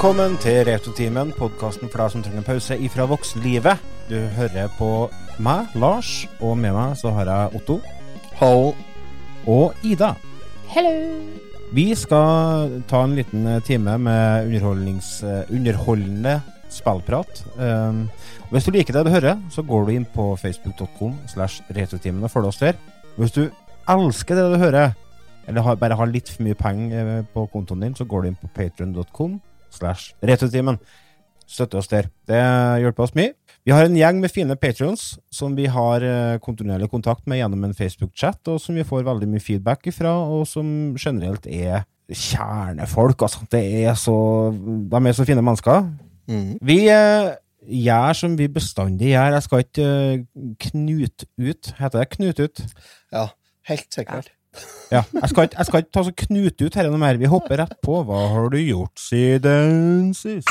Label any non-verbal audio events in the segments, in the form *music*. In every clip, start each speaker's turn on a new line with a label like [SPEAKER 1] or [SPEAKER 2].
[SPEAKER 1] Velkommen til Retotimen, podkasten for deg som trenger pause ifra voksenlivet. Du hører på meg, Lars, og med meg så har jeg Otto.
[SPEAKER 2] Hallo.
[SPEAKER 1] Og Ida.
[SPEAKER 3] Hello!
[SPEAKER 1] Vi skal ta en liten eh, time med eh, underholdende spillprat. Um, hvis du liker det du hører, så går du inn på facebook.com slash retotimen og følger oss der. Hvis du elsker det du hører, eller har, bare har litt for mye penger eh, på kontoen din, så går du inn på patron.com slash retrotimen. Støtte oss der. Det hjelper oss mye. Vi har en gjeng med fine patrions som vi har eh, kontinuerlig kontakt med gjennom en Facebook-chat, og som vi får veldig mye feedback ifra, og som generelt er kjernefolk. Altså, det er så, de er så fine mennesker.
[SPEAKER 2] Mm.
[SPEAKER 1] Vi eh, gjør som vi bestandig gjør. Jeg skal ikke eh, knute ut. Heter det knute ut?
[SPEAKER 2] Ja, helt sikkert.
[SPEAKER 1] Ja. Jeg skal ikke, jeg skal ikke ta så knute ut dette noe mer. Vi hopper rett på. Hva har du gjort siden sist?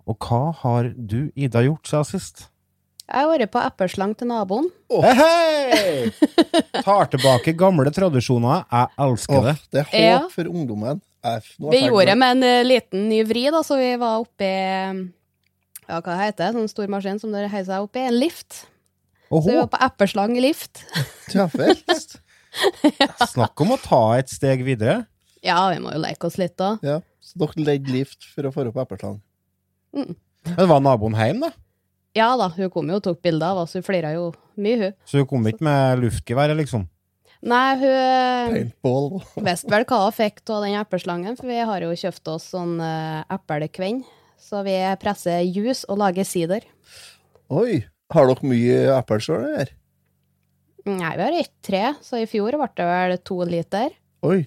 [SPEAKER 1] Og hva har du, Ida, gjort siden sist?
[SPEAKER 3] Jeg har vært på epleslang til naboen.
[SPEAKER 1] Hei, hei! Tar tilbake gamle tradisjoner. Jeg elsker det.
[SPEAKER 2] det er håp
[SPEAKER 3] Ja.
[SPEAKER 2] for ungdommen.
[SPEAKER 3] Vi gjorde det med en eh, liten ny vri, da, så vi var oppi Ja, hva heter det? Sånn stor maskin som dere heiser seg oppi? En lift. Så vi var på epleslang i lift. *laughs*
[SPEAKER 2] ja.
[SPEAKER 1] snakk om å ta et steg videre.
[SPEAKER 3] Ja, vi må jo leke oss litt, da.
[SPEAKER 2] Ja. Så dere legger lift for å få opp epleslang.
[SPEAKER 1] Men var naboen hjemme, da?
[SPEAKER 3] Ja da, hun kom jo og tok bilder av oss, hun flira jo mye, hun.
[SPEAKER 1] Så hun kom ikke med luftgeværet, liksom?
[SPEAKER 3] Nei, hun
[SPEAKER 2] Paintball. *laughs*
[SPEAKER 3] visste vel hva hun fikk av den epleslangen, for vi har jo kjøpt oss sånn uh, eplekvenn. Så vi presser juice og lager sider.
[SPEAKER 2] Oi. Har dere mye eple sjøl, eller?
[SPEAKER 3] Nei, vi har ett tre, så i fjor ble det vel to liter.
[SPEAKER 2] Oi.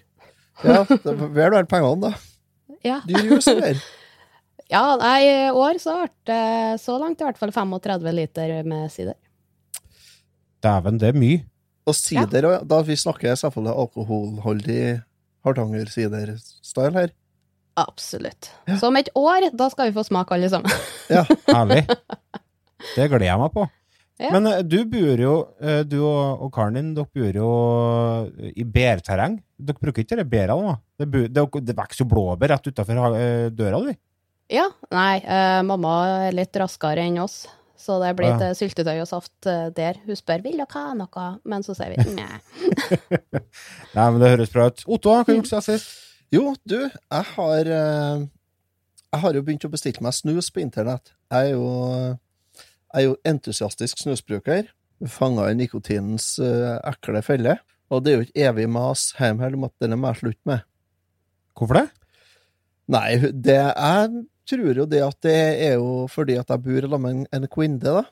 [SPEAKER 2] Ja, det er vel verdt pengene, da.
[SPEAKER 3] Ja.
[SPEAKER 2] Dyr juice, eller? *laughs*
[SPEAKER 3] Ja, nei, i år så ble det så langt i hvert fall 35 liter med sider.
[SPEAKER 1] Dæven, det er mye.
[SPEAKER 2] Og sider, ja. da vi snakker selvfølgelig alkoholholdig Hardanger-sider-style her.
[SPEAKER 3] Absolutt. Så om et år, da skal vi få smake alle sammen.
[SPEAKER 2] Ja. *laughs*
[SPEAKER 1] Herlig. Det gleder jeg meg på.
[SPEAKER 3] Ja.
[SPEAKER 1] Men eh, du bor jo, eh, du og, og karen din, dere bor jo i bærterreng. Dere bruker ikke de bærene, da? Det, det, det vokser jo blåbær rett utafor døra di.
[SPEAKER 3] Ja, nei, eh, mamma er litt raskere enn oss, så det blir
[SPEAKER 1] Ja.
[SPEAKER 3] syltetøy og saft eh, der. Hun spør vil dere ha noe, men så sier vi *laughs* nei. *laughs*
[SPEAKER 1] Nei, men det høres bra ut. Otto, hva har du gjort siden sist?
[SPEAKER 2] Jo, du, jeg har eh, Jeg har jo begynt å bestille meg snus på internett. Jeg er jo, jeg er jo entusiastisk snusbruker. Fanga i nikotinens eh, ekle felle. Og det er jo ikke evig mas hjemme om at den er jeg slutt med.
[SPEAKER 1] Hvorfor det?
[SPEAKER 2] Nei, det jeg tror jo det at det er jo fordi at jeg bor sammen med en, en kvinne, da.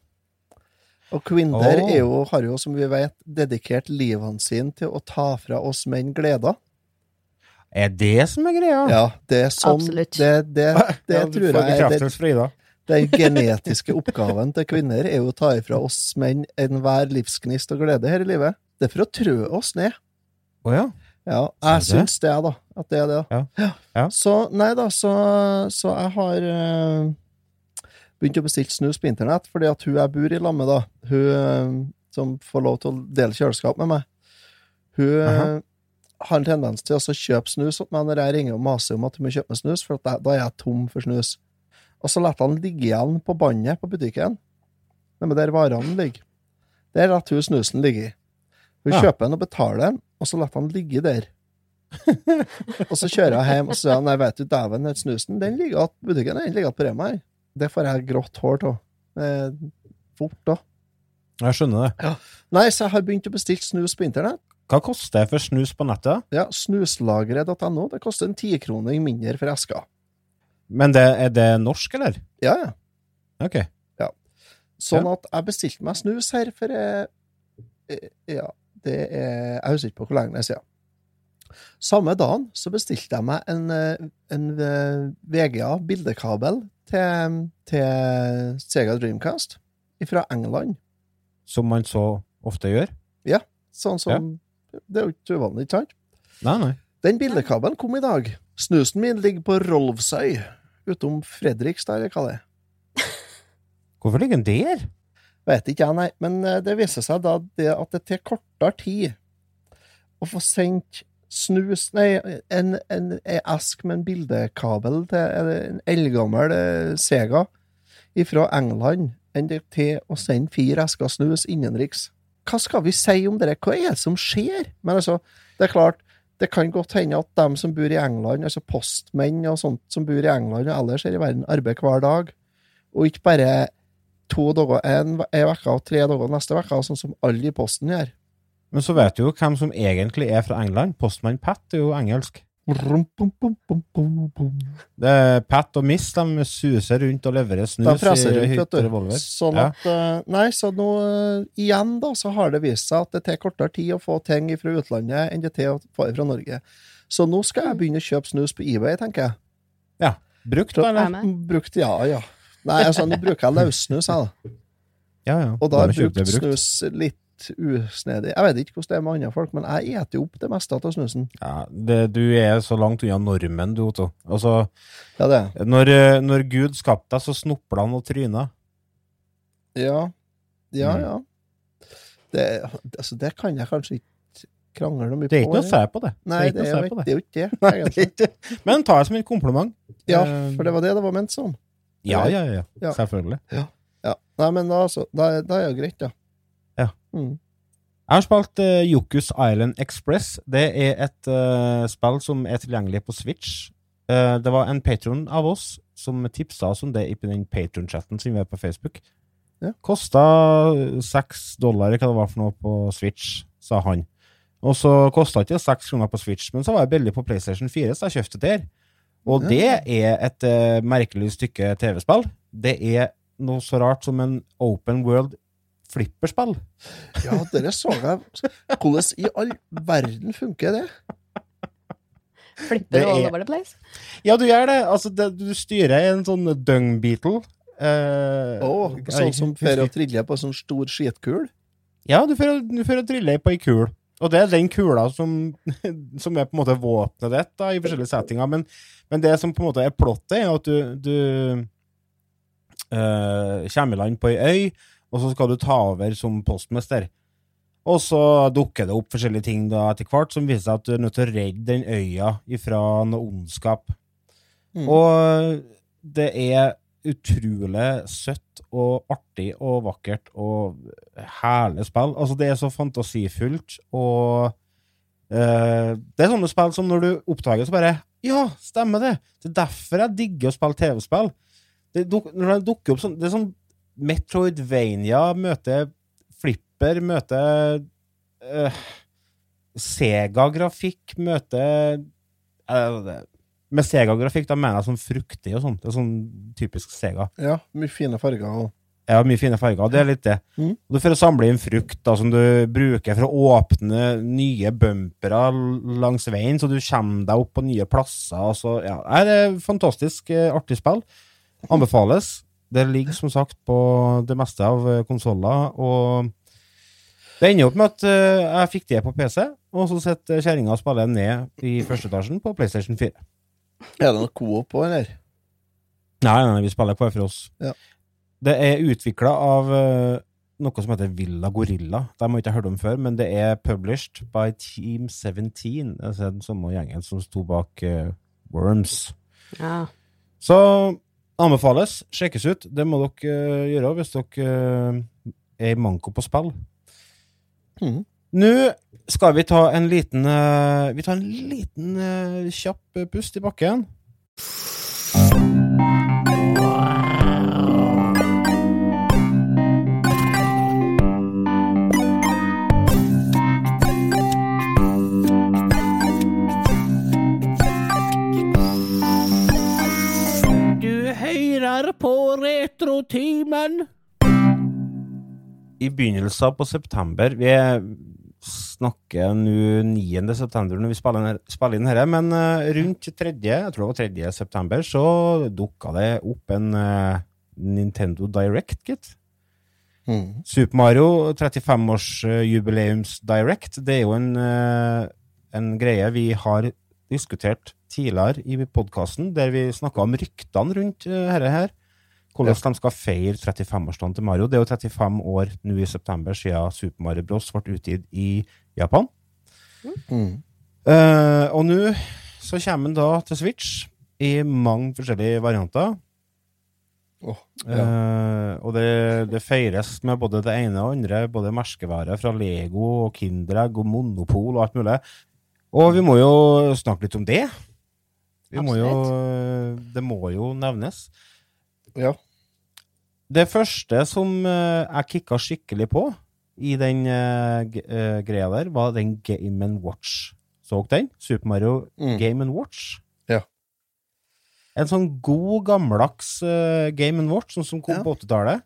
[SPEAKER 2] Og kvinner
[SPEAKER 1] oh.
[SPEAKER 2] er jo, har jo, som vi vet, dedikert livene sine til å ta fra oss menn gleder.
[SPEAKER 1] Er det som er greia?
[SPEAKER 2] Ja, det er sånn
[SPEAKER 3] Absolutt.
[SPEAKER 2] Det, det, det
[SPEAKER 1] Ja,
[SPEAKER 2] tror jeg er det. Den genetiske oppgaven til kvinner er jo å ta ifra oss menn enhver livsgnist og glede her i livet. Det er for å trø oss ned.
[SPEAKER 1] Å ja.
[SPEAKER 2] Ja, jeg syns det, da. At det er det.
[SPEAKER 1] Ja. Ja.
[SPEAKER 2] Så nei da, så, så jeg har eh, begynt å bestille snus på internett, fordi at hun jeg bor i lag med, da, hun eh, som får lov til å dele kjøleskap med meg, hun eh,
[SPEAKER 1] Aha.
[SPEAKER 2] har en tendens til å kjøpe snus åt meg når jeg ringer og maser om at hun må kjøpe meg snus, for at da, da er jeg tom for snus. Og så lar han ligge igjen på båndet på butikken, nemlig der varene ligger. Der lar hun snusen ligge. Hun
[SPEAKER 1] Ja.
[SPEAKER 2] kjøper den og betaler den, og så lar han ligge der. Og så kjører jeg hjem og så sier han, nei, vet du, dæven, den snusen, den ligger at butikken den ligger at på Rema her. Det får jeg grått hår av. Eh, Fort, da.
[SPEAKER 1] Jeg skjønner det.
[SPEAKER 2] Nei, så jeg har begynt å bestille snus på internett.
[SPEAKER 1] Hva koster det for snus på nettet?
[SPEAKER 2] Ja, Snuslageret.no. Det koster en tikroning mindre for eska.
[SPEAKER 1] Men det, er det norsk, eller?
[SPEAKER 2] Ja, ja.
[SPEAKER 1] Ok.
[SPEAKER 2] Sånn at jeg bestilte meg snus her for eh, eh, Ja, det er Jeg husker ikke på hvor lenge det er siden. Samme dagen så bestilte jeg meg en, eh, en eh, VGA bildekabel til, til Sega Dreamcast fra England.
[SPEAKER 1] Som man så ofte gjør. Ja.
[SPEAKER 2] Sånn som Det er jo ikke uvanlig, ikke sant?
[SPEAKER 1] Nei, nei.
[SPEAKER 2] Den bildekabelen kom i dag. Snusen min ligger på Rolvsøy, utom Fredrikstad, eller hva det er.
[SPEAKER 1] Hvorfor ligger den der?
[SPEAKER 2] Vet ikke jeg, nei. Men eh, det viser seg da det at det tar kortere tid å få sendt snus Nei, en, en, en esk med en bildekabel til en eldgammel eh, Sega fra England enn til å sende fire esker snus innenriks. Hva skal vi si om det? Hva er det som skjer? Men altså, det er klart, det kan godt hende at dem som bor i England, altså postmenn og sånt som bor i England og ellers her i verden, arbeider hver dag, og ikke bare to dager en, en uke og tre dager neste uke, sånn som alle i Posten gjør.
[SPEAKER 1] Men så vet du jo hvem som egentlig er fra England. Postmann Pat er jo engelsk. Det er Pat og Miss de suser rundt og leverer snus
[SPEAKER 2] De freser
[SPEAKER 1] i
[SPEAKER 2] rundt,
[SPEAKER 1] hytte
[SPEAKER 2] vet
[SPEAKER 1] og volver.
[SPEAKER 2] Sånn
[SPEAKER 1] Ja.
[SPEAKER 2] at eh, Nei, så nå eh, igjen, da, så har det vist seg at det tar kortere tid å få ting fra utlandet enn det tar å få det fra Norge. Så nå skal jeg begynne å kjøpe snus på eBay, tenker jeg.
[SPEAKER 1] Brukt, da,
[SPEAKER 3] Er
[SPEAKER 1] eller?
[SPEAKER 2] Brukt, ja, ja. Nei, altså, nå bruker jeg løssnus, jeg, da.
[SPEAKER 1] Ja, ja.
[SPEAKER 2] Og da har jeg brukt snus litt usnedig. Jeg vet ikke hvordan det er med andre folk, men jeg eter jo opp det meste av snusen.
[SPEAKER 1] Ja, det, du er så langt unna normen, du, Otto. Altså,
[SPEAKER 2] Ja, det
[SPEAKER 1] når, eh, når Gud skapte deg, så snopla han og tryna.
[SPEAKER 2] Ja. Ja,
[SPEAKER 1] Mm.
[SPEAKER 2] ja. Det, altså, det kan jeg kanskje ikke krangle noe mye
[SPEAKER 1] Det er ikke noe å
[SPEAKER 2] på.
[SPEAKER 1] si på *laughs* det.
[SPEAKER 2] Nei,
[SPEAKER 1] det er
[SPEAKER 2] jo ikke-
[SPEAKER 1] på det. Nei, det ikke. Men ta det som en kompliment.
[SPEAKER 2] Ja,
[SPEAKER 1] Eh,
[SPEAKER 2] for det var det det var ment som.
[SPEAKER 1] Ja, ja, ja.
[SPEAKER 2] Ja.
[SPEAKER 1] Selvfølgelig.
[SPEAKER 2] Ja. Nei, men da, altså, da, da er det greit, da.
[SPEAKER 1] Ja.
[SPEAKER 2] Mm.
[SPEAKER 1] Jeg har spilt uh, Yokus Island Express. Det er et uh, spill som er tilgjengelig på Switch. Uh, det var en patron av oss som tipsa oss om det i den patron-chatten som vi er på Facebook.
[SPEAKER 2] Ja.
[SPEAKER 1] Kosta seks dollar, hva det var for noe på Switch, sa han. Og så kosta ikke det seks kroner på Switch, men så var det billig på PlayStation 4, så jeg kjøpte det der. Og det er et uh, merkelig stykke TV-spill. Det er noe så rart som en open world flipperspill.
[SPEAKER 2] Ja, dere så jeg. Hvordan i all verden funker det?
[SPEAKER 3] Flipper
[SPEAKER 1] Det
[SPEAKER 3] all
[SPEAKER 1] er-
[SPEAKER 3] over the place.
[SPEAKER 1] Ja, du gjør det. Altså, det, du styrer en sånn dung beetle. Eh, jeg
[SPEAKER 2] sånn som fører og triller på en sånn stor skitkul?
[SPEAKER 1] Ja, du fører og triller på ei kul. Og det er den kula som, som er på en måte våpenet ditt da, i forskjellige settinger. Men, men det som på en måte er plottet, er at du, du eh, kommer i land på ei øy, og så skal du ta over som postmester. Og så dukker det opp forskjellige ting da etter hvert som viser seg at du er nødt til å redde den øya ifra noe ondskap.
[SPEAKER 2] Mm.
[SPEAKER 1] Og det er utrolig søtt og artig og vakkert og herlig spill. Altså, det er så fantasifullt, og uh, det er sånne spill som når du oppdager, så bare Ja, stemmer det! Det er derfor jeg digger å spille TV-spill. Det, duk, når det dukker opp sånn Det er sånn Metroidvania møter Flipper, møter uh, Sega-grafikk, møter uh, Med Sega-grafikk, da mener jeg sånn fruktig og sånt. Det er sånn typisk Sega.
[SPEAKER 2] Ja, mye fine farger. Og...
[SPEAKER 1] Ja, mye fine farger. Det er litt det.
[SPEAKER 2] Mm.
[SPEAKER 1] Du får samle inn frukt da, som du bruker for å åpne nye bumpere langs veien, så du kommer deg opp på nye plasser. Så, ja. Det er fantastisk eh, artig spill. Anbefales. Det ligger som sagt på det meste av eh, konsoller, og det ender opp med at eh, jeg fikk det på PC, og så sitter kjerringa og spiller ned i første etasjen på PlayStation 4.
[SPEAKER 2] Er det noe coop på, eller?
[SPEAKER 1] Nei, nei, nei, vi spiller hver for oss.
[SPEAKER 2] Ja.
[SPEAKER 1] Det er utvikla av eh, noe som heter Villa Gorilla. De har ikke hørt om før, men det er published by Team 17. Altså den samme gjengen som sto bak uh, Worms.
[SPEAKER 3] Ja.
[SPEAKER 1] Så anbefales. Sjekkes ut. Det må dere eh, gjøre hvis dere eh, er i manko på spill.
[SPEAKER 2] Mm.
[SPEAKER 1] Nå skal vi ta en liten eh, Vi tar en liten kjapp pust i bakken. Retrotimen. I begynnelsen på september vi er, snakker nå 9. september når vi spiller, inn- spiller inn dette, men eh, rundt 3. jeg tror det var 3. september, så dukka det opp en eh, Nintendo Direct, gitt.
[SPEAKER 2] Mm.
[SPEAKER 1] Super Mario 35-årsjubileums Direct, det er jo en, eh, en greie vi har diskutert tidligere i podkasten, der vi snakka om ryktene rundt dette her. Hvordan de skal feire 35-årsdagen til Mario. Det er jo 35 år nå i september siden Super Mario Bros. ble utgitt i Japan.
[SPEAKER 2] Mm.
[SPEAKER 1] Uh, og nå så kommer den da til Switch i mange forskjellige varianter.
[SPEAKER 2] Oh, ja.
[SPEAKER 1] uh, og det, det feires med både det ene og andre, både merkevarer fra Lego og Kinderegg og Monopol og alt mulig. Og vi må jo snakke litt om det. Vi må jo, det må jo nevnes.
[SPEAKER 2] Ja.
[SPEAKER 1] Det første som eh, jeg kicka skikkelig på i den eh, eh, greia der, var den Game Watch. Så den? Super Mario
[SPEAKER 2] Mm.
[SPEAKER 1] Game Watch.
[SPEAKER 2] Ja.
[SPEAKER 1] En sånn god, gammeldags uh, Game Watch, sånn som kom
[SPEAKER 2] Ja.
[SPEAKER 1] på 80-tallet.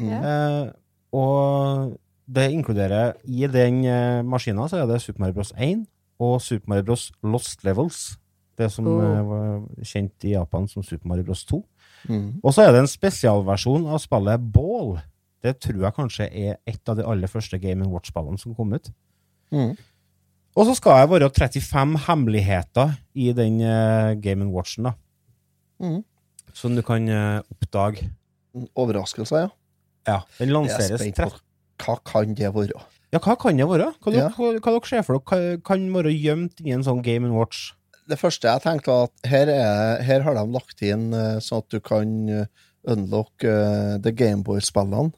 [SPEAKER 2] Mm.
[SPEAKER 1] Eh, og det inkluderer I den uh, maskina så er det Super Mario Bros. 1 og Super Mario Bros. Lost Levels. Det som
[SPEAKER 3] Oh.
[SPEAKER 1] var kjent i Japan som Super Mario Bros. 2.
[SPEAKER 2] Mm.
[SPEAKER 1] Og så er det en spesialversjon av spillet Ball. Det tror jeg kanskje er et av de aller første Game Watch-spillene som kom ut.
[SPEAKER 2] Mm.
[SPEAKER 1] Og så skal jeg være 35 hemmeligheter i den uh, Game Watchen, da.
[SPEAKER 2] Mm.
[SPEAKER 1] Som du kan uh, oppdage.
[SPEAKER 2] Overraskelser, ja.
[SPEAKER 1] Ja, Den
[SPEAKER 2] er
[SPEAKER 1] lanseres
[SPEAKER 2] på
[SPEAKER 1] 30
[SPEAKER 2] hva kan det være.
[SPEAKER 1] Ja, hva kan det være? Hva,
[SPEAKER 2] Ja.
[SPEAKER 1] dere, hva, hva dere ser for dere kan, kan være gjemt i en sånn Game Watch?
[SPEAKER 2] Det første jeg tenkte, var at her, er, her har de lagt inn eh, sånn at du kan eh, unlock uh, The Gameboy-spillene.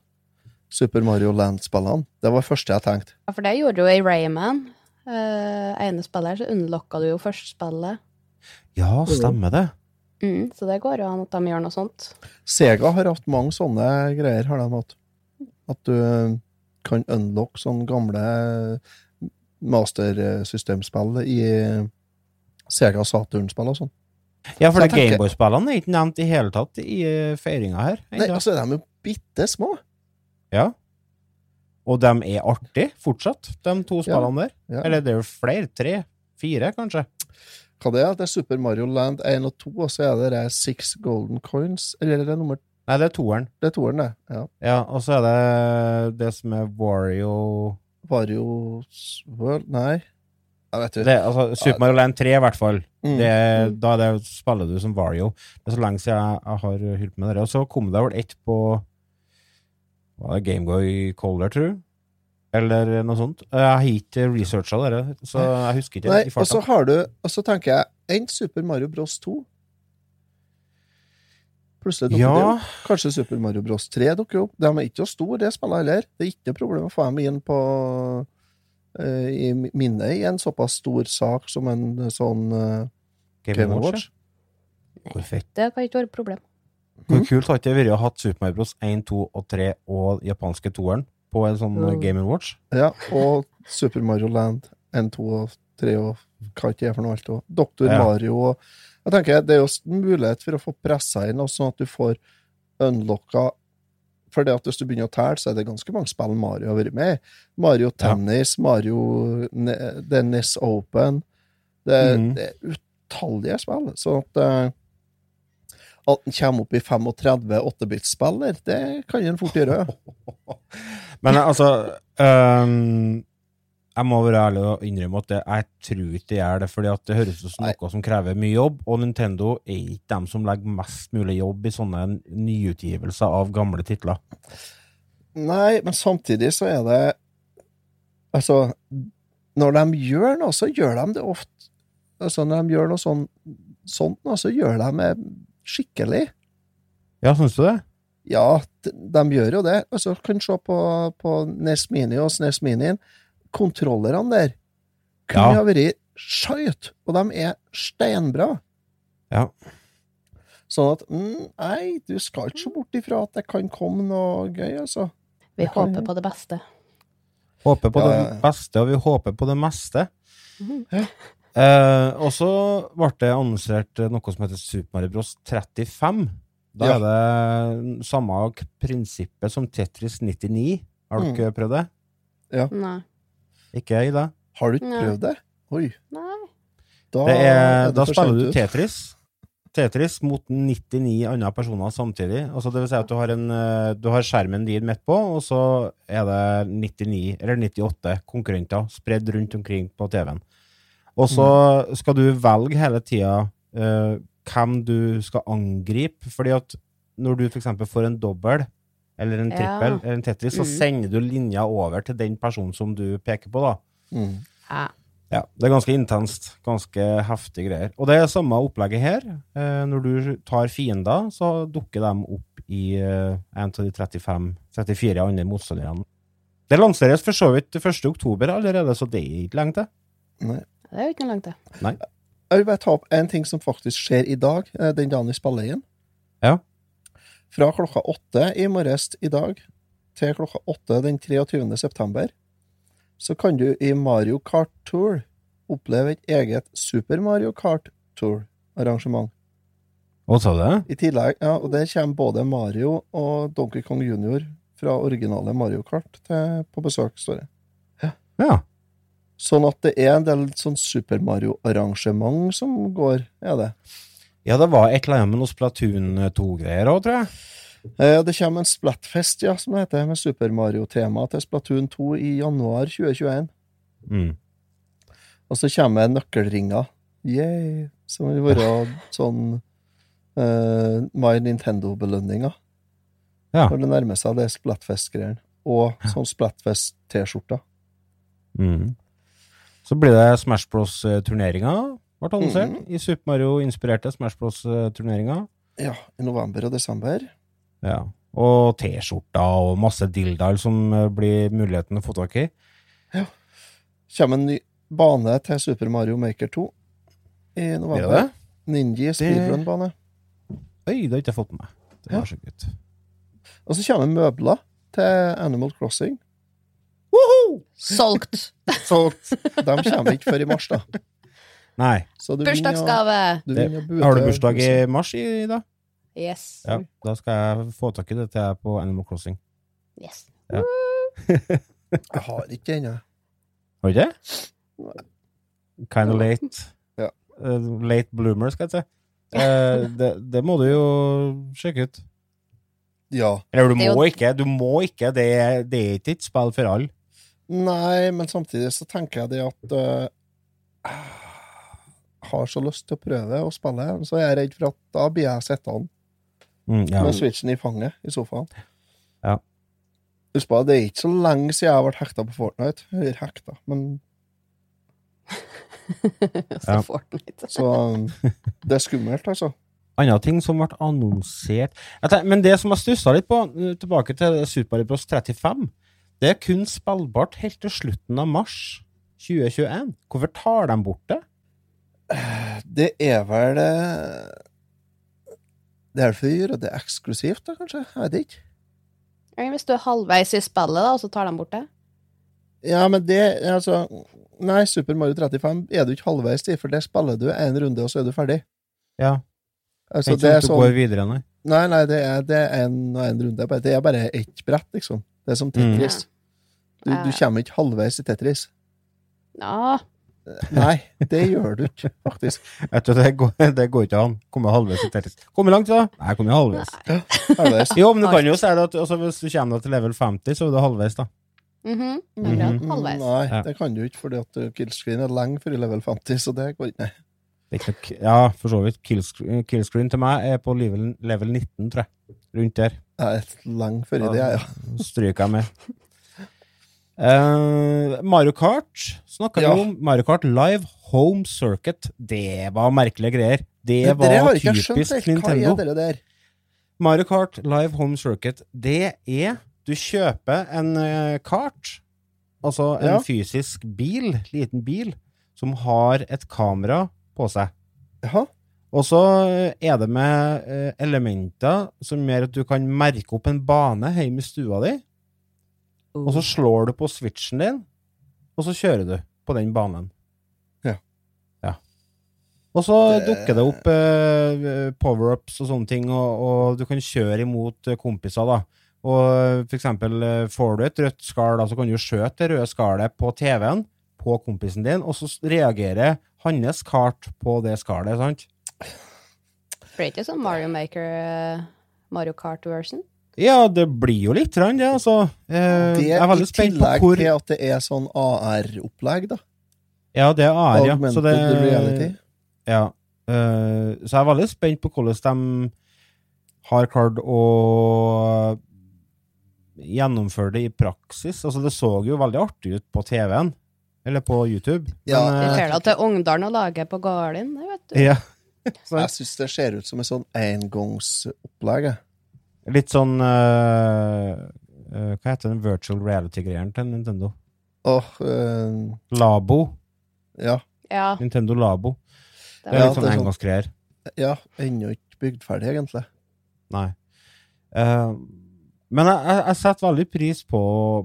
[SPEAKER 2] Super Mario Land-spillene. Det var det første jeg tenkte.
[SPEAKER 3] Ja, for det gjorde du i Rayman. Uh, ene her, så unlocka du jo første spillet.
[SPEAKER 1] Ja, stemmer det.
[SPEAKER 3] Mm, så det går jo an at de gjør noe sånt.
[SPEAKER 2] Sega har hatt mange sånne greier, har de hatt. At du kan unlock sånne gamle mastersystemspill i Sega Saturn-spill og sånn.
[SPEAKER 1] Ja, for det Gameboy-spillene er ikke nevnt i hele tatt i uh, feiringa her.
[SPEAKER 2] Nei, altså, de er jo bitte små.
[SPEAKER 1] Ja. Og de er artige fortsatt, de to spillene der.
[SPEAKER 2] Ja.
[SPEAKER 1] Eller det er jo flere. Tre? Fire, kanskje?
[SPEAKER 2] Hva det er? Det er Super Mario Land 1 og 2, og så er det der Six Golden Coins. Eller er det nummer
[SPEAKER 1] Nei, det er toeren.
[SPEAKER 2] Det er toeren, det. Ja.
[SPEAKER 1] Ja, og så er det det som er Wario
[SPEAKER 2] Wario's World Nei, vet du.
[SPEAKER 1] det, altså, Super Mario Land 3, i hvert fall.
[SPEAKER 2] Mm.
[SPEAKER 1] Det, da det, spiller du som Vario. Det er så lenge siden jeg, jeg har holdt med det. Og så kom det vel ett på Var det Gameboy Color, tror du? Eller noe sånt. Jeg har ikke researcha det, så jeg husker ikke
[SPEAKER 2] Nei,
[SPEAKER 1] i
[SPEAKER 2] og så har du Og så tenker jeg enn Super Mario Bros 2. Plutselig dukker det
[SPEAKER 1] Ja,
[SPEAKER 2] opp. Kanskje Super Mario Bros 3 dukker opp. De er ikke så store, det spillet heller. Det er ikke noe problem å få dem inn på i minnet i en såpass stor sak som en sånn uh,
[SPEAKER 1] Game Watch. Hvor fett.
[SPEAKER 3] Det kan ikke være et problem.
[SPEAKER 1] Hvor kult hadde det vært å ha Super Mario Bros 1, 2 og 3 og japanske toeren på en sånn
[SPEAKER 3] Mm.
[SPEAKER 1] Game Watch?
[SPEAKER 2] Ja, og Super Mario Land 1, 2 og 3 og hva ikke er for noe alt. Og Dr.
[SPEAKER 1] Ja.
[SPEAKER 2] Mario og Jeg tenker Det er jo mulighet for å få pressa inn, og sånn at du får unlocka For det at hvis du begynner å telle, så er det ganske mange spill Mario har vært med i. Mario Tennis, Mario The Dennis Open Det,
[SPEAKER 1] Mhm.
[SPEAKER 2] det er utallige spill. Så at eh, at den kommer opp i 35 8-bit-spiller, det kan en fort gjøre. *laughs*
[SPEAKER 1] Men altså øhm, Jeg må være ærlig og innrømme at jeg tror ikke det gjør det, fordi at det høres ut som noe som krever mye jobb, og Nintendo er ikke dem som legger mest mulig jobb i sånne nyutgivelser av gamle titler.
[SPEAKER 2] Nei, men samtidig så er det Altså, når de gjør noe, så gjør de det ofte Altså, når de gjør noe sånn, sånt nå, så gjør de det skikkelig.
[SPEAKER 1] Ja, syns du det?
[SPEAKER 2] Ja, de, de gjør jo det. Altså, kan se på, på NES Mini og SNES Minien. Kontrollerne der kunne
[SPEAKER 1] Ja.
[SPEAKER 2] ha vært skjøt, og de er steinbra.
[SPEAKER 1] Ja.
[SPEAKER 2] Sånn at mm, Nei, du skal ikke så bort ifra at det kan komme noe gøy, altså.
[SPEAKER 3] Vi
[SPEAKER 2] kan
[SPEAKER 3] håper på det beste.
[SPEAKER 1] Håper på
[SPEAKER 2] Ja,
[SPEAKER 1] det
[SPEAKER 2] ja, ja.
[SPEAKER 1] beste, og vi håper på det meste.
[SPEAKER 3] Mhm.
[SPEAKER 1] Eh, og så ble det annonsert noe som heter Super Mario Bros 35. Da
[SPEAKER 2] Ja.
[SPEAKER 1] er det samme prinsippet som Tetris 99. Har
[SPEAKER 2] Mm.
[SPEAKER 1] dere prøvd det? Ja.
[SPEAKER 3] Nei.
[SPEAKER 1] Ikke i det.
[SPEAKER 2] Har du ikke prøvd det? Oi.
[SPEAKER 3] Nei.
[SPEAKER 2] Da,
[SPEAKER 1] Det er,
[SPEAKER 2] det
[SPEAKER 1] da spiller du. Tetris. Tetris mot 99 andre personer samtidig. Altså det vil si at du har, en, eh, du har skjermen din midt på, og så er det 99 eller 98 konkurrenter spredd rundt omkring på TV-en. Og så
[SPEAKER 2] Mm.
[SPEAKER 1] skal du velge hele tida uh, hvem du skal angripe, fordi at når du f.eks. får en dobbel eller en
[SPEAKER 3] Ja.
[SPEAKER 1] trippel eller en Tetris, så
[SPEAKER 3] Mm.
[SPEAKER 1] sender du linja over til den personen som du peker på, da.
[SPEAKER 2] Mm.
[SPEAKER 3] Ja.
[SPEAKER 1] Ja, det er ganske intenst. Ganske heftige greier. Og det er samme opplegget her. Eh, når du tar fiender, så dukker de opp i eh, en av de 35-34 andre motstanderne. Det lanseres for så vidt 1. oktober allerede, så det er ikke lenge til.
[SPEAKER 2] Nei.
[SPEAKER 3] Det er jo ikke noe langt til.
[SPEAKER 2] Jeg vil bare ta opp en ting som faktisk skjer i dag, eh, den dagen vi spiller igjen.
[SPEAKER 1] Ja.
[SPEAKER 2] Fra klokka åtte i morges i dag til klokka åtte den 23. september, så kan du i Mario Kart Tour oppleve et eget Super Mario Kart Tour-arrangement.
[SPEAKER 1] Hva sa du det?
[SPEAKER 2] I tillegg, ja, og der kommer både Mario og Donkey Kong Junior fra originale Mario Kart til, på besøk, står det.
[SPEAKER 1] Ja.
[SPEAKER 2] Sånn at det er en del sånn Super Mario-arrangement som går, er det.
[SPEAKER 1] Ja, det var et eller annet med noe Splatoon 2-greier òg, tror jeg.
[SPEAKER 2] Eh, Det kommer en Splatfest, ja, som det heter, med Super Mario-tema til Splatoon 2 i januar 2021.
[SPEAKER 1] Mm.
[SPEAKER 2] Og så kommer nøkkelringer. Yay! Som vil være *laughs* sånn eh, My Nintendo-belønninger.
[SPEAKER 1] Ja.
[SPEAKER 2] Når det nærmer seg det Splatfest-greiene. Og sånn Splatfest-T-skjorter.
[SPEAKER 1] Mm. Så blir det Smash Bros-turneringa, ble annonsert.
[SPEAKER 2] Mhm.
[SPEAKER 1] I Super Mario-inspirerte Smash Bros-turneringa.
[SPEAKER 2] Ja, i november og desember.
[SPEAKER 1] Ja. Og T-skjorter og masse dildaer som eh, blir muligheten å få tak i. Ja.
[SPEAKER 2] Kommer en ny bane til Super Mario Maker 2 i
[SPEAKER 1] november. det det?
[SPEAKER 2] Ninji speedrun-bane.
[SPEAKER 1] Oi, det har ikke jeg fått med meg. Det
[SPEAKER 2] Ja.
[SPEAKER 1] var så gutt.
[SPEAKER 2] Og så kommer møbler til Animal Crossing.
[SPEAKER 3] Solgt!
[SPEAKER 2] Solgt. de kommer ikke før i mars, da.
[SPEAKER 1] Nei.
[SPEAKER 2] Så du
[SPEAKER 3] Bursdagsgave!
[SPEAKER 2] du
[SPEAKER 1] Det, har du bursdag i mars i dag?
[SPEAKER 3] Yes.
[SPEAKER 1] Ja. Da skal jeg få tak i det til deg på Animal Crossing.
[SPEAKER 3] yes. *laughs*
[SPEAKER 2] Jeg har ikke det ennå.
[SPEAKER 1] Har du ikke det? Kind of late.
[SPEAKER 2] Ja.
[SPEAKER 1] Uh, late bloomer, skal jeg si. Uh, det, det må du jo sjekke ut.
[SPEAKER 2] Ja.
[SPEAKER 1] Eller du
[SPEAKER 3] er
[SPEAKER 1] må
[SPEAKER 3] jo-
[SPEAKER 1] ikke. Du må ikke. Det er, det er ikke et spill for alle.
[SPEAKER 2] Nei, men samtidig så tenker jeg det at Jeg har så lyst til å prøve å spille, så jeg er redd for at da blir jeg sittende
[SPEAKER 1] Mm, ja.
[SPEAKER 2] med switchen i fanget i sofaen.
[SPEAKER 1] Ja.
[SPEAKER 2] Husk på, det er ikke så lenge siden jeg har vært hekta på Fortnite. Eller hekta, men *laughs*
[SPEAKER 3] Så
[SPEAKER 1] Ja.
[SPEAKER 3] Fortnite.
[SPEAKER 2] Så um, det er skummelt, altså.
[SPEAKER 1] Andre ting som ble annonsert tenker- Men det som jeg stussa litt på, eh, tilbake til Super Bros 35, det er kun spillbart helt til slutten av mars 2021. Hvorfor tar de bort det?
[SPEAKER 2] Det er vel eh, Det er for å gjøre det eksklusivt, da, kanskje? Jeg vet ikke.
[SPEAKER 3] Hvis du er halvveis i spillet, da, og så tar de bort det?
[SPEAKER 2] Ja, men det Altså, nei, Super Mario 35 er du ikke halvveis i, for der spiller du en runde, og så er du ferdig.
[SPEAKER 1] Ja,
[SPEAKER 2] Altså,
[SPEAKER 1] ikke
[SPEAKER 2] det er
[SPEAKER 1] sånn du
[SPEAKER 2] sånn
[SPEAKER 1] går videre, nei.
[SPEAKER 2] Nei, nei, det er, det er en og en runde. Det er bare ett brett, liksom. Det er som Tetris. Du, du kommer ikke halvveis i Tetris.
[SPEAKER 3] Ja.
[SPEAKER 2] Nei, det gjør du ikke, faktisk.
[SPEAKER 1] Vet du, det går, det går ikke an. Komme halvveis i Tetris. Komme langt, da? Nei, komme halvveis.
[SPEAKER 2] Halvveis.
[SPEAKER 1] Jo, men du kan jo si det at altså, hvis du kommer deg til level 50, så er du halvveis, da.
[SPEAKER 3] Mhm.
[SPEAKER 1] Mm
[SPEAKER 3] -hmm. Halvveis.
[SPEAKER 2] Nei, det kan du ikke, fordi at uh, killscreen er lenge før i level 50, så det går ikke.
[SPEAKER 1] Det er. Ja, for så vidt. Killscreen, killscreen til meg er på level, level 19, tror jeg. Rundt der.
[SPEAKER 2] Er lenge før i det, ja.
[SPEAKER 1] Stryker jeg med. Eh, Mario Kart snakka
[SPEAKER 2] Ja.
[SPEAKER 1] vi om. Mario Kart Live Home Circuit. Det var merkelige greier. Det
[SPEAKER 2] Det
[SPEAKER 1] var
[SPEAKER 2] skjønt
[SPEAKER 1] typisk.
[SPEAKER 2] Hva
[SPEAKER 1] Nintendo.
[SPEAKER 2] er der?
[SPEAKER 1] Mario Kart Live Home Circuit, det er Du kjøper en eh, kart, altså en
[SPEAKER 2] Ja.
[SPEAKER 1] fysisk bil, liten bil, som har et kamera på seg.
[SPEAKER 2] Jaha.
[SPEAKER 1] Og så er det med eh, elementer som gjør at du kan merke opp en bane hjemme i stua di, og så slår du på switchen din, og så kjører du på den banen.
[SPEAKER 2] Ja.
[SPEAKER 1] Ja. Og så
[SPEAKER 2] Det-
[SPEAKER 1] dukker det opp eh, power-ups og sånne ting, og, og du kan kjøre imot eh, kompiser, da. Og for eksempel eh, får du et rødt skall, da, så kan du skjøte det røde skallet på TV-en på kompisen din, og så reagerer hans kart på det skallet, sant?
[SPEAKER 3] For det ikke sånn Mario Maker eh, Mario Kart-version?
[SPEAKER 1] Ja, det blir jo litt, det, altså. Eh,
[SPEAKER 2] Det
[SPEAKER 1] er
[SPEAKER 2] i
[SPEAKER 1] veldig spent på
[SPEAKER 2] tillegg
[SPEAKER 1] hvor
[SPEAKER 2] til at det er sånn AR-opplegg, da.
[SPEAKER 1] Ja, det er AR, ja. Så
[SPEAKER 2] Augmented
[SPEAKER 1] det,
[SPEAKER 2] reality.
[SPEAKER 1] Ja. Uh, så jeg er veldig spent på hvordan de har klart å gjennomføre det i praksis. Altså, det så jo veldig artig ut på TV-en, eller på YouTube.
[SPEAKER 2] Ja,
[SPEAKER 1] men,
[SPEAKER 3] Vi
[SPEAKER 1] eh,
[SPEAKER 3] ser det til Ungdalen og lager på Garlin, det vet du.
[SPEAKER 1] ja.
[SPEAKER 2] Jeg syns det ser ut som et sånn engangsopplegg.
[SPEAKER 1] Litt sånn uh, uh, Hva heter den virtual reality-greieren til Nintendo?
[SPEAKER 2] Åh, eh,
[SPEAKER 1] Labo.
[SPEAKER 2] ja.
[SPEAKER 3] Ja,
[SPEAKER 1] Nintendo Labo.
[SPEAKER 3] det
[SPEAKER 1] er
[SPEAKER 2] Ja,
[SPEAKER 1] litt sånn
[SPEAKER 2] det er sånn- ja ennå ikke bygd ferdig, egentlig.
[SPEAKER 1] Nei. Men jeg, jeg, jeg setter veldig pris på,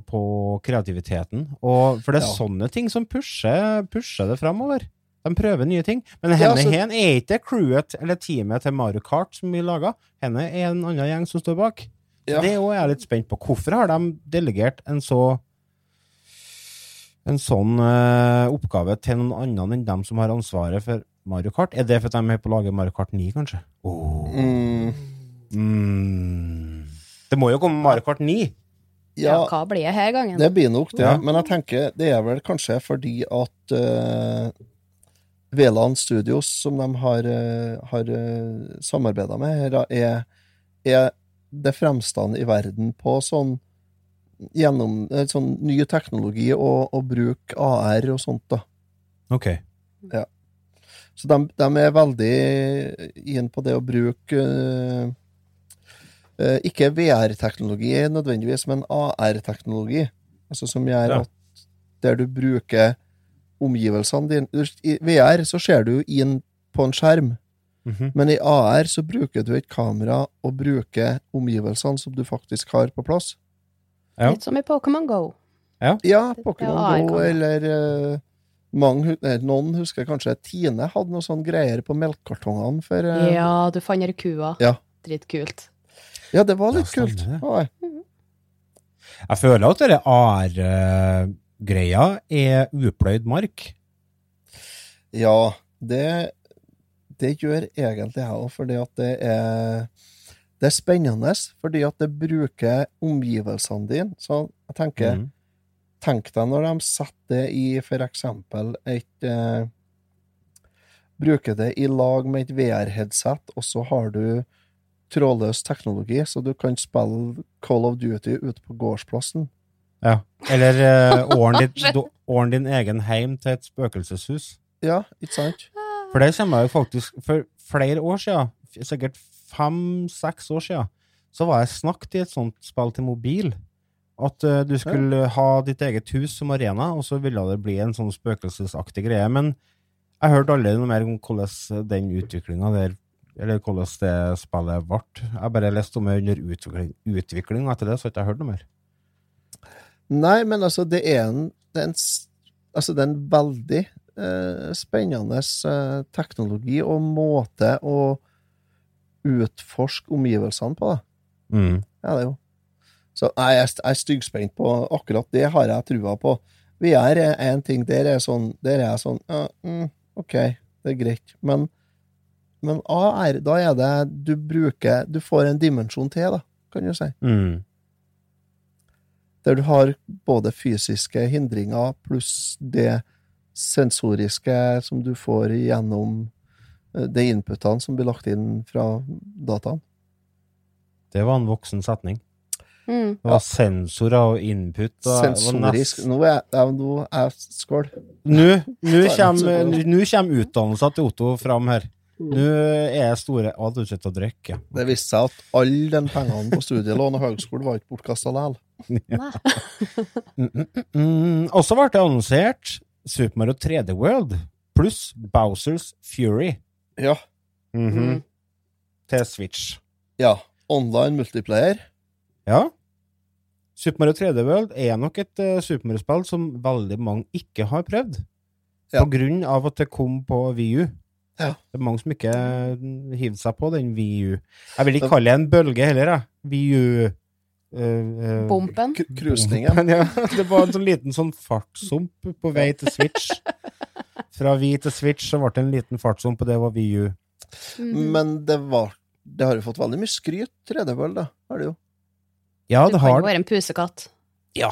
[SPEAKER 1] på kreativiteten, og, for det er
[SPEAKER 2] Ja.
[SPEAKER 1] sånne ting som pusher, pusher det framover. De prøver nye ting. Men henne
[SPEAKER 2] ja,
[SPEAKER 1] hen er ikke crewet eller teamet til Mario Kart som vi laga. Henne er en annen gjeng som står bak.
[SPEAKER 2] Ja.
[SPEAKER 1] Det òg er jeg litt spent på. Hvorfor har de delegert en så en sånn uh, oppgave til noen annen enn dem som har ansvaret for Mario Kart? Er det fordi de er på å lage Mario Kart 9, kanskje? Oh.
[SPEAKER 2] Mm,
[SPEAKER 1] Mm. Det må jo komme Mario Kart 9.
[SPEAKER 3] ja,
[SPEAKER 2] ja,
[SPEAKER 3] hva blir det her gangen?
[SPEAKER 2] det blir nok det.
[SPEAKER 1] Ja.
[SPEAKER 2] Men jeg tenker det er vel kanskje fordi at uh, Veland Studios, som de har, uh, har uh, samarbeida med er, er det fremste i verden på sånn gjennom eh, sånn ny teknologi og, og bruk AR og sånt, da.
[SPEAKER 1] Ok.
[SPEAKER 2] Så de, de er veldig inn på det å bruke uh, eh, Ikke VR-teknologi nødvendigvis, men AR-teknologi. Altså som gjør
[SPEAKER 1] Ja.
[SPEAKER 2] at der du bruker omgivelsene dine I VR så ser du jo inn på en skjerm,
[SPEAKER 1] Mhm.
[SPEAKER 2] men i AR så bruker du et kamera og bruker omgivelsene som du faktisk har på plass.
[SPEAKER 1] Ja.
[SPEAKER 3] Litt som i Pokémon Go.
[SPEAKER 2] Ja,
[SPEAKER 3] Det er
[SPEAKER 2] Pokémon Go, eller uh, mange, eh, noen husker kanskje Tine hadde noe sånn greier på melkekartongene for uh,
[SPEAKER 3] Ja, du fant kua.
[SPEAKER 2] Ja.
[SPEAKER 3] Dritkult.
[SPEAKER 2] Ja, det var
[SPEAKER 1] Ja,
[SPEAKER 2] litt kult.
[SPEAKER 1] stemmer det.
[SPEAKER 2] Ja,
[SPEAKER 1] Jeg føler at denne AR-greia er upløyd mark.
[SPEAKER 2] ja det, det gjør egentlig jeg òg, fordi at det er Det er spennende, fordi at det bruker omgivelsene dine. Så jeg tenker
[SPEAKER 1] mm.
[SPEAKER 2] Tenk deg når de setter det i for eksempel et eh, Bruker det i lag med et VR-headset, og så har du trådløs teknologi, så du kan spille Call of Duty ute på gårdsplassen.
[SPEAKER 1] Ja. Eller uh, *laughs* åren, ditt- do- din egen heim til et spøkelseshus.
[SPEAKER 2] Ja, ikke sant?
[SPEAKER 1] For det kommer jeg jo faktisk For flere år siden, sikkert fem-seks år siden, så var jeg snakket i et sånt spill til mobil. At uh, du skulle ha ditt eget hus som arena, og så ville det bli en sånn spøkelsesaktig greie. Men jeg hørte aldri noe mer om hvordan den utviklinga der Eller hvordan det spillet ble. Jeg bare leste om det under utvikling, utvikling, og etter det så har jeg ikke hørt noe mer.
[SPEAKER 2] Nei, men altså, det er en, det er en, altså, det er en veldig eh, spennende eh, teknologi og måte å utforske omgivelsene på, da.
[SPEAKER 1] Mm.
[SPEAKER 2] Ja, det er jo. Så nei, jeg er- jeg er styggspent på akkurat det, har jeg trua på. VR er én ting, der er sånn Der er jeg sånn ja, mm, OK, det er greit. Men, men AR, da er det Du bruker Du får en dimensjon til, da, kan du si.
[SPEAKER 1] Mm.
[SPEAKER 2] Der du har både fysiske hindringer pluss det sensoriske som du får gjennom eh, de inputene som blir lagt inn fra dataen.
[SPEAKER 1] Det var en voksen setning.
[SPEAKER 3] Mm.
[SPEAKER 1] Det var sensorer og input. Og
[SPEAKER 2] Sensorisk Nå er jeg, nå er jeg Skål.
[SPEAKER 1] Nå nå kommer,
[SPEAKER 2] så-
[SPEAKER 1] nå kommer utdannelsen til Otto fram her. Nå er jeg store Å, du sitter og drikker.
[SPEAKER 2] Det viste seg at alle de pengene på studielån og høgskole var ikke bortkasta likevel.
[SPEAKER 3] Nei. *laughs*
[SPEAKER 1] Mm, mm, mm, mm. Og så ble det annonsert Super Mario 3D World pluss Bowsers Fury
[SPEAKER 2] Ja.
[SPEAKER 1] -hmm.
[SPEAKER 3] Mm.
[SPEAKER 1] til Switch.
[SPEAKER 2] ja. Online multiplayer.
[SPEAKER 1] Ja. Super Mario 3D World er nok et uh, Super Mario-spill som veldig mange ikke har prøvd.
[SPEAKER 2] Ja.
[SPEAKER 1] På grunn av at det kom på VU.
[SPEAKER 2] Ja.
[SPEAKER 1] Det er mange som ikke hiver seg på den VU. Jeg vil ikke kalle det en bølge heller, jeg. VU. Eh, eh,
[SPEAKER 3] Bompen.
[SPEAKER 2] Krusningen.
[SPEAKER 1] Ja, *laughs* det var en sånn liten sånn fartssump på vei til Switch. Fra vi til Switch så ble det en liten fartssump, og det var VU.
[SPEAKER 3] Mm.
[SPEAKER 2] Men det var Det har jo fått veldig mye skryt, 3D-World, da. Har det jo.
[SPEAKER 1] Ja,
[SPEAKER 3] Du
[SPEAKER 1] det
[SPEAKER 3] kan
[SPEAKER 1] har
[SPEAKER 3] jo være en pusekatt.
[SPEAKER 1] Ja.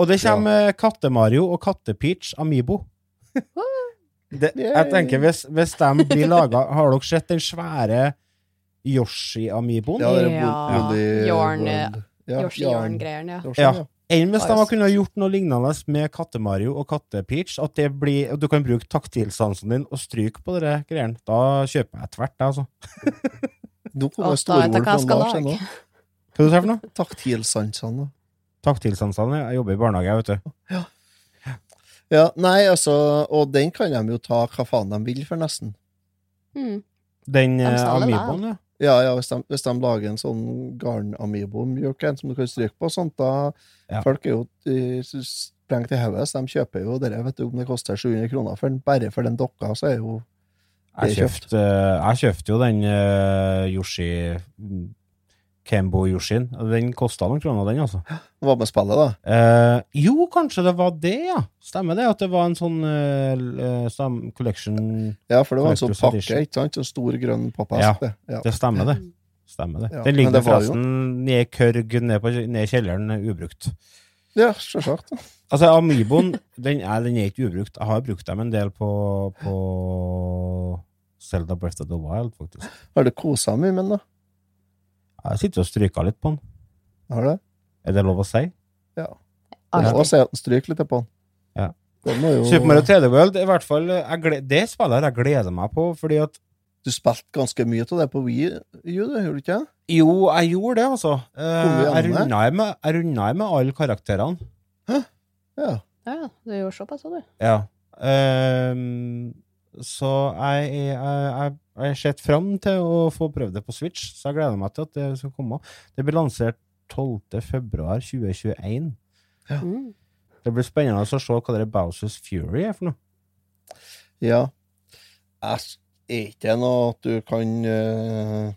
[SPEAKER 1] Og det kommer Katte-Mario og Katte-Peach Amibo. Det, jeg tenker, hvis, hvis de blir laga Har dere sett den svære Yoshi-amiboen?
[SPEAKER 2] Ja, det er
[SPEAKER 3] Ja,
[SPEAKER 2] World. Ja,
[SPEAKER 3] ja.
[SPEAKER 1] Ja.
[SPEAKER 2] ja.
[SPEAKER 1] Enn hvis de kunne ha gjort noe lignende med Katte-Mario og Katte-Peach? At det blir, du kan bruke taktilsansen din og stryke på de greiene. Da kjøper jeg tvert, jeg, altså. *laughs*
[SPEAKER 2] Nå kommer
[SPEAKER 3] da vet jeg
[SPEAKER 2] storord
[SPEAKER 3] hva jeg
[SPEAKER 2] fra
[SPEAKER 3] skal
[SPEAKER 2] Lars
[SPEAKER 3] lage.
[SPEAKER 2] ennå.
[SPEAKER 1] Hva du sier for noe? *laughs*
[SPEAKER 2] Taktilsansene.
[SPEAKER 1] Taktilsansene. Jeg jobber i barnehage, vet du.
[SPEAKER 2] Ja, nei, altså Og den kan de jo ta hva faen de vil for, nesten.
[SPEAKER 3] Mm.
[SPEAKER 1] Den
[SPEAKER 3] De
[SPEAKER 1] eh. Amiboen, ja.
[SPEAKER 2] Ja, ja, hvis de, hvis de lager en sånn garn-amibo-mjuk en som du kan stryke på sånt, da
[SPEAKER 1] Ja.
[SPEAKER 2] Folk er jo sprengt i hodet, så de kjøper jo dere, vet du, om det koster 700 kroner for den, bare for den dokka, så er jo
[SPEAKER 1] Jeg
[SPEAKER 2] Det
[SPEAKER 1] kjøpte, eh, jeg kjøpte jo den uh, Yoshi Kembo Yoshin. Den kosta noen kroner, den, altså.
[SPEAKER 2] Hva med spillet, da?
[SPEAKER 1] Eh, jo, kanskje det var det, ja. Stemmer det? At det var en sånn uh, l- eh, collection
[SPEAKER 2] Ja, for det var en sånn pakke, ikke sant? En stor, grønn
[SPEAKER 1] Ja.
[SPEAKER 2] pappeske. Ja.
[SPEAKER 1] Det stemmer, det. Stemmer det.
[SPEAKER 2] Ja,
[SPEAKER 1] Den ligger
[SPEAKER 2] det
[SPEAKER 1] forresten ned i kørg ned, i kjelleren, eh, ubrukt.
[SPEAKER 2] ja, selvsagt.
[SPEAKER 1] Altså, Amiboen, den er, den er ikke ubrukt. Jeg har brukt dem en del på, på Zelda Breath of the Wild, faktisk.
[SPEAKER 2] Har du kosa mye med den, da?
[SPEAKER 1] Jeg sitter og stryker litt på den.
[SPEAKER 2] Har du det?
[SPEAKER 1] Er det lov å si?
[SPEAKER 2] Ja.
[SPEAKER 3] Du
[SPEAKER 2] må si at den stryker litt på den.
[SPEAKER 1] Ja.
[SPEAKER 2] den jo
[SPEAKER 1] Super Mario 3D World, i hvert fall, jeg gle- det spillet jeg gleder meg på, fordi at
[SPEAKER 2] Du spilte ganske mye av det på Wii U, du, gjorde du ikke?
[SPEAKER 1] Jo, jeg gjorde det, altså. Eh, jeg
[SPEAKER 2] det?
[SPEAKER 1] runda jeg med, jeg med alle karakterene. Hæ?
[SPEAKER 2] Ja.
[SPEAKER 3] Ja, du gjorde såpass, sa du.
[SPEAKER 1] Ja. Ehm, så jeg, jeg, jeg, jeg har sett fram til å få prøvd det på Switch, så jeg gleder meg til at det skal komme. Det blir lansert 12. februar 2021.
[SPEAKER 3] Mm.
[SPEAKER 1] Det blir spennende å se hva det er Bowsers Fury er for noe.
[SPEAKER 2] Ja. Jeg er ikke det noe at du kan uh...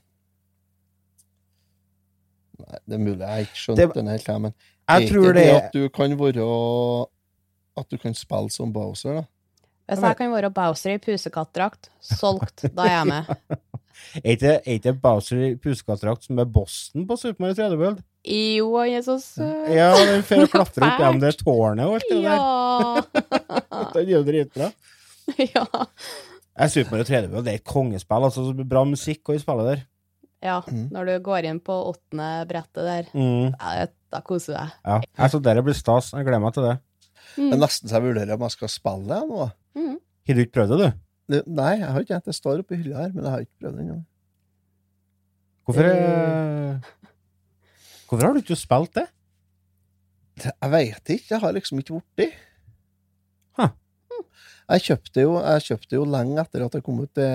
[SPEAKER 2] Nei, det er mulig jeg ikke skjønte
[SPEAKER 1] Det-
[SPEAKER 2] den helt, men
[SPEAKER 1] Jeg
[SPEAKER 2] er
[SPEAKER 1] tror
[SPEAKER 2] ikke
[SPEAKER 1] det
[SPEAKER 2] det
[SPEAKER 1] er
[SPEAKER 2] at du kan være At du kan spille som Bowser, da?
[SPEAKER 3] Hvis jeg kan være Bowser i pusekattdrakt, solgt, da er jeg med. *laughs*
[SPEAKER 1] Er ikke, er Bowser i pusekattdrakt som er bossen på Super Mario 3D World?
[SPEAKER 3] Jo, han er så søt.
[SPEAKER 1] Ja, den får klatre opp gjennom det tårnet og alt det der.
[SPEAKER 3] Ja. *laughs*
[SPEAKER 1] Den er det dritbra. *laughs*
[SPEAKER 3] ja.
[SPEAKER 1] Jeg er Super Mario 3D World det er et kongespill. Altså, så bra musikk og i spillet der.
[SPEAKER 3] Ja,
[SPEAKER 2] Mm.
[SPEAKER 3] når du går inn på åttende brettet der,
[SPEAKER 1] Mm,
[SPEAKER 3] ja, da koser du deg.
[SPEAKER 1] ja. Jeg så der blir stas. Jeg gleder meg til det.
[SPEAKER 2] Det er
[SPEAKER 3] Mm.
[SPEAKER 2] nesten så jeg vurderer om jeg skal spille det nå.
[SPEAKER 3] Mm.
[SPEAKER 1] Har du ikke prøvd det, du?
[SPEAKER 2] Det, nei, jeg har ikke det. Det står oppi hylla her, men jeg har ikke prøvd det ennå.
[SPEAKER 1] Hvorfor eh, Hvorfor har du ikke spilt det?
[SPEAKER 2] Det- Jeg veit ikke. Jeg har liksom ikke borti.
[SPEAKER 1] Huh.
[SPEAKER 2] Jeg kjøpte jo Jeg kjøpte jo lenge etter at det kom ut, det,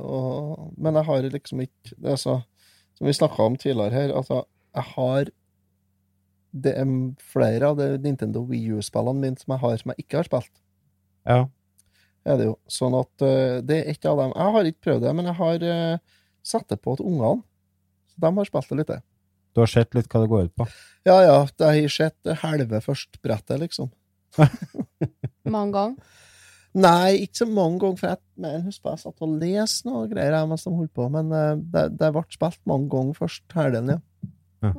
[SPEAKER 2] og, men jeg har liksom ikke det er så, Som vi snakka om tidligere her, altså, jeg har Det er flere av de Nintendo Wii U-spillene mine som jeg har som jeg ikke har spilt.
[SPEAKER 1] Ja.
[SPEAKER 2] Er det jo. Sånn at uh, det er ikke av dem. Jeg har ikke prøvd det, men jeg har uh, satt det på til ungene. Så de har spilt det litt. det.
[SPEAKER 1] Du har sett litt hva det går ut på?
[SPEAKER 2] Ja ja, det har jeg sett det halve førstbrettet, liksom. *laughs*
[SPEAKER 3] Mange ganger.
[SPEAKER 2] Nei, ikke så mange ganger, for jeg men jeg husker jeg satt og leste noe greier jeg, mens de holdt på, men uh, det, det ble spilt mange ganger først, halvdelen, ja.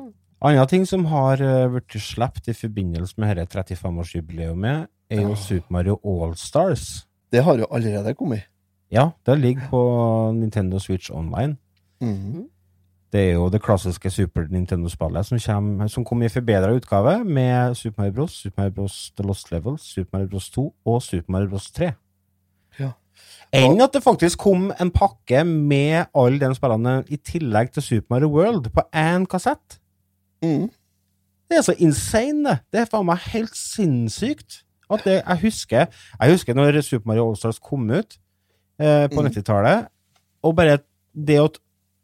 [SPEAKER 1] Andre ting som har blitt sluppet i forbindelse med dette 35-årsjubileet, er jo
[SPEAKER 2] Ja.
[SPEAKER 1] Super Mario All-Stars.
[SPEAKER 2] Det har jo allerede kommet.
[SPEAKER 1] Ja, det ligger på Nintendo Switch Online.
[SPEAKER 2] Mhm.
[SPEAKER 1] Det er jo det klassiske Super Nintendo-spillet som, kommer- som kom i forbedra utgave med Super Mario Bros, Super Mario Bros The Lost Levels, Super Mario Bros 2 og Super Mario Bros 3.
[SPEAKER 2] Ja.
[SPEAKER 1] Enn at det faktisk kom en pakke med alle de spillene i tillegg til Super Mario World på én kassett.
[SPEAKER 2] Mm.
[SPEAKER 1] Det er så insane, det. Det er faen meg helt sinnssykt. At det, jeg husker Jeg husker når Super Mario All-Stars kom ut eh, på
[SPEAKER 2] Mm.
[SPEAKER 1] 90-tallet, og bare det at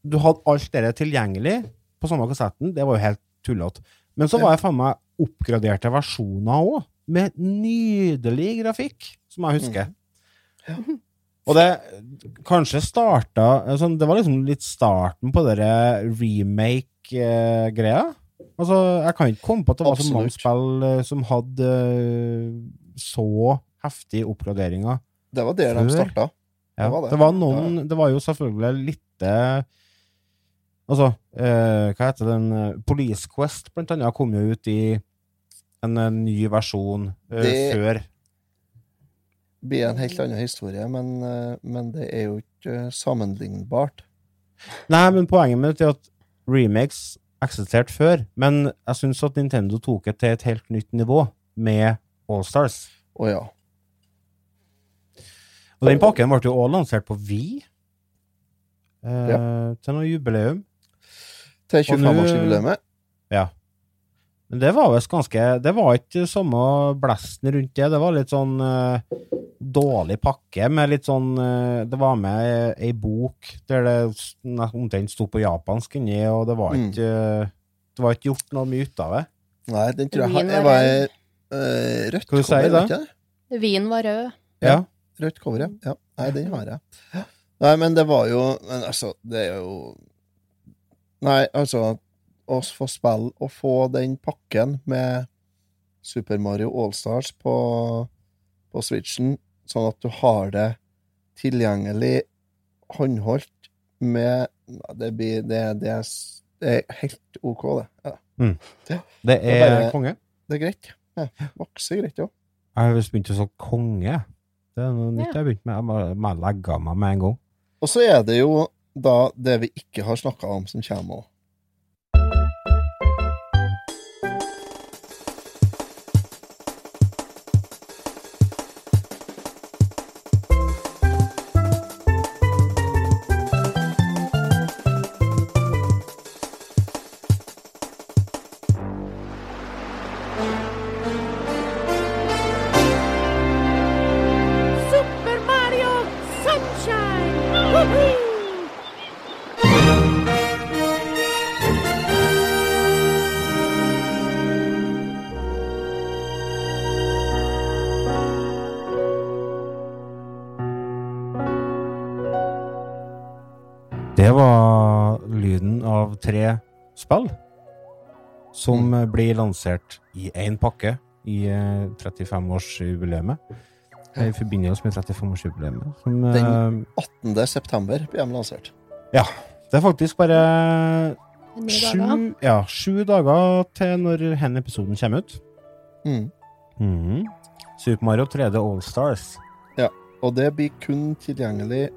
[SPEAKER 1] du hadde alt det tilgjengelig på samme kassetten, det var jo helt tullete. Men så var jeg faen meg oppgraderte versjoner òg, med nydelig grafikk, som jeg husker.
[SPEAKER 2] Mm. *laughs*
[SPEAKER 1] Og det kanskje starta altså, Det var liksom litt starten på denne remake-greia. Altså, jeg kan ikke komme på at det var så mange spill eh, som hadde eh, så heftige oppgraderinger.
[SPEAKER 2] Det var der de
[SPEAKER 1] Før?
[SPEAKER 2] starta.
[SPEAKER 1] Ja,
[SPEAKER 2] Det var det.
[SPEAKER 1] det var noen Det var jo selvfølgelig litt eh, Altså, eh, hva heter den eh, Police Quest, blant annet, kom jo ut i en, en ny versjon eh,
[SPEAKER 2] Det-
[SPEAKER 1] før.
[SPEAKER 2] blir en helt annen historie, men, men det er jo ikke sammenlignbart.
[SPEAKER 1] Nei, men poenget mitt er at remakes eksisterte før, men jeg syns at Nintendo tok det til et helt nytt nivå med Allstars.
[SPEAKER 2] Å ja.
[SPEAKER 1] Og den pakken ble jo også lansert på Vi Eh, Til noe jubileum.
[SPEAKER 2] Til 25-årsjubileet.
[SPEAKER 1] Ja. Men det var visst ganske Det var ikke samme blesten rundt det. Det var litt sånn eh, dårlig pakke med litt sånn eh, Det var med ei bok der det omtrent sto på japansk inni, og det var ikke mm. Det var ikke gjort noe mye ut av det.
[SPEAKER 2] Nei, den tror jeg, jeg
[SPEAKER 3] var
[SPEAKER 2] øh, rødt cover,
[SPEAKER 1] si,
[SPEAKER 2] var ikke det?
[SPEAKER 3] Vin var rød.
[SPEAKER 1] Ja.
[SPEAKER 2] Rødt cover, ja. ja. Nei, den har jeg. Nei, men det var jo Men altså, det er jo Nei, altså Å få spille og få den pakken med Super Mario Allstars på, på Switchen, sånn at du har det tilgjengelig håndholdt med Det blir Det, det, er, det er helt OK, det. Ja.
[SPEAKER 1] Det
[SPEAKER 2] er
[SPEAKER 1] er
[SPEAKER 2] bare-
[SPEAKER 1] konge.
[SPEAKER 2] Det er greit. Ja. Vokser greit, jo.
[SPEAKER 1] Jeg har visst begynt å si konge. Det er noe nytt
[SPEAKER 3] Ja.
[SPEAKER 1] jeg har begynt med. Jeg bare, bare legger meg med en gang.
[SPEAKER 2] Og så er det jo da det vi ikke har snakka om, som kommer òg.
[SPEAKER 1] Blir lansert i én pakke i eh, 35-årsjubileet. I forbindelse med 35-årsjubileet. Som, eh,
[SPEAKER 2] Den- 18. september blir de lansert.
[SPEAKER 1] Ja. Det er faktisk bare sju, ja, sju dager til når denne episoden kommer ut.
[SPEAKER 2] Mm.
[SPEAKER 1] Mm. Super Mario 3D All Stars.
[SPEAKER 2] Og det blir kun tilgjengelig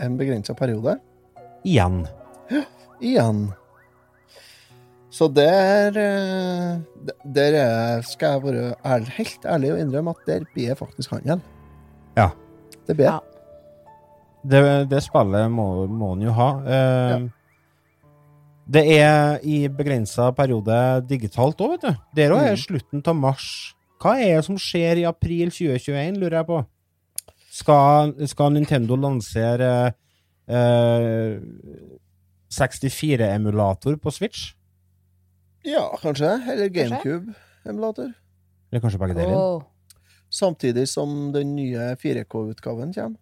[SPEAKER 2] en begrensa periode.
[SPEAKER 1] Igjen.
[SPEAKER 2] Igjen. Så der eh, Der er, skal jeg være ærlig, helt ærlig og innrømme at der blir faktisk handel.
[SPEAKER 1] Ja.
[SPEAKER 2] Det blir.
[SPEAKER 3] Ja.
[SPEAKER 1] Det, det spillet må, må en jo ha. Eh, Det er i begrensa periode digitalt òg, vet du. Det òg er
[SPEAKER 2] Mm.
[SPEAKER 1] slutten av mars. Hva er det som skjer i april 2021, lurer jeg på? Skal, skal Nintendo lansere eh, 64-emulator på Switch?
[SPEAKER 2] Ja, kanskje. Eller GameCube-emulator.
[SPEAKER 1] Eller kanskje begge deler?
[SPEAKER 3] Oh.
[SPEAKER 2] Samtidig som den nye 4K-utgaven kommer.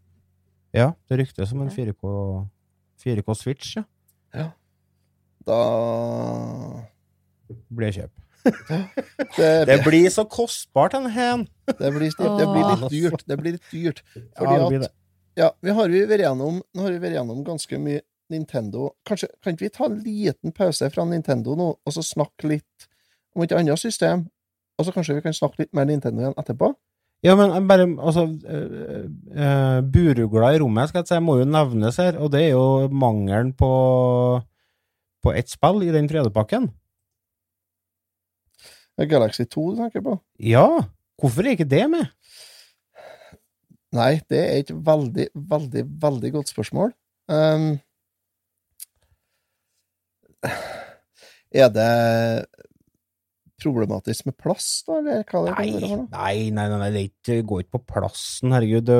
[SPEAKER 1] Ja, det ryktes om en 4K, 4K Switch, ja.
[SPEAKER 2] Da
[SPEAKER 1] Blir kjøp.
[SPEAKER 2] Det, *laughs*
[SPEAKER 1] Det blir så kostbart, den hen!
[SPEAKER 2] det, blir, det blir litt dyrt. Det blir litt dyrt.
[SPEAKER 1] Ja,
[SPEAKER 2] Fordi
[SPEAKER 1] det blir
[SPEAKER 2] at. Ja, vi har vært gjennom, nå har vi vært gjennom ganske mye Nintendo. Kanskje, kan ikke vi ta en liten pause fra Nintendo nå, og så snakke litt om et annet system? Og så kanskje vi kan snakke litt mer Nintendo igjen etterpå?
[SPEAKER 1] Ja, men bare Altså, uh, uh, burugla i rommet skal jeg si, må jo nevnes her, og det er jo mangelen på på ett spill i den fredepakken.
[SPEAKER 2] Galaxy 2 du tenker på?
[SPEAKER 1] Ja, hvorfor er ikke det med?
[SPEAKER 2] Nei, det er et veldig, veldig, veldig godt spørsmål. Um, *laughs* er det problematisk med plass, da, eller hva det kan
[SPEAKER 1] Nei,
[SPEAKER 2] være for noe?
[SPEAKER 1] nei, nei, nei, nei det, går ikke på plassen, herregud. Det,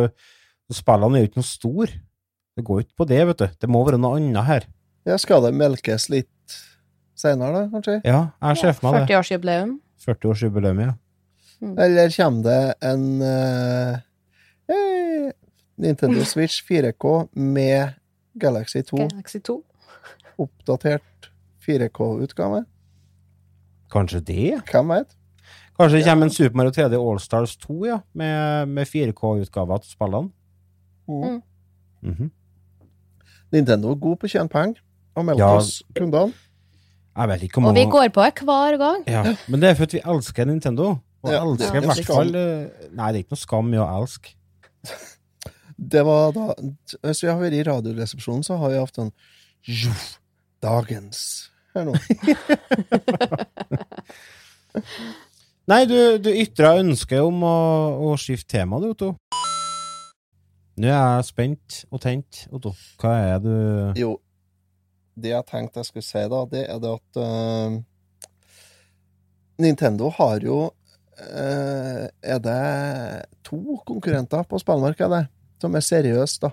[SPEAKER 1] spillene er jo ikke noe stor. Det går ikke på det, vet du. Det må være noe annet her.
[SPEAKER 2] Ja, skal det melkes litt seinere, da, kanskje?
[SPEAKER 1] Ja, jeg ser for meg det.
[SPEAKER 3] 40-årsjubileum.
[SPEAKER 1] 40-årsjubileum, ja.
[SPEAKER 2] Eller kommer det en uh, eh, Nintendo *laughs* Switch 4K med Galaxy 2,
[SPEAKER 3] Galaxy 2.
[SPEAKER 2] oppdatert 4K-utgave?
[SPEAKER 1] Kanskje det?
[SPEAKER 2] Hvem vet?
[SPEAKER 1] Kanskje det kommer en Super Mario 3D Allstars 2, ja, med, med 4K-utgaver til spillene?
[SPEAKER 2] Mm.
[SPEAKER 1] Mhm.
[SPEAKER 2] Nintendo er god på å tjene penger og melde
[SPEAKER 1] Ja.
[SPEAKER 2] oss kundene.
[SPEAKER 1] Jeg vet ikke om
[SPEAKER 3] Og vi går på det hver gang.
[SPEAKER 1] Ja, men det er fordi vi elsker Nintendo. Og
[SPEAKER 2] Ja,
[SPEAKER 1] elsker i hvert fall eh, Nei, det er ikke noe skam i å elske.
[SPEAKER 2] Det var da Hvis vi har vært i Radioresepsjonen, så har vi hatt en jo, dagens her nå. *laughs*
[SPEAKER 1] Nei, du, du ytra ønske om å, å skifte tema, du, Otto. Nå er jeg spent og tent, Otto. Hva er du
[SPEAKER 2] Jo, det jeg tenkte jeg skulle si, da, det er det at uh, Nintendo har jo uh, Er det to konkurrenter på spillmarkedet som er seriøse, da?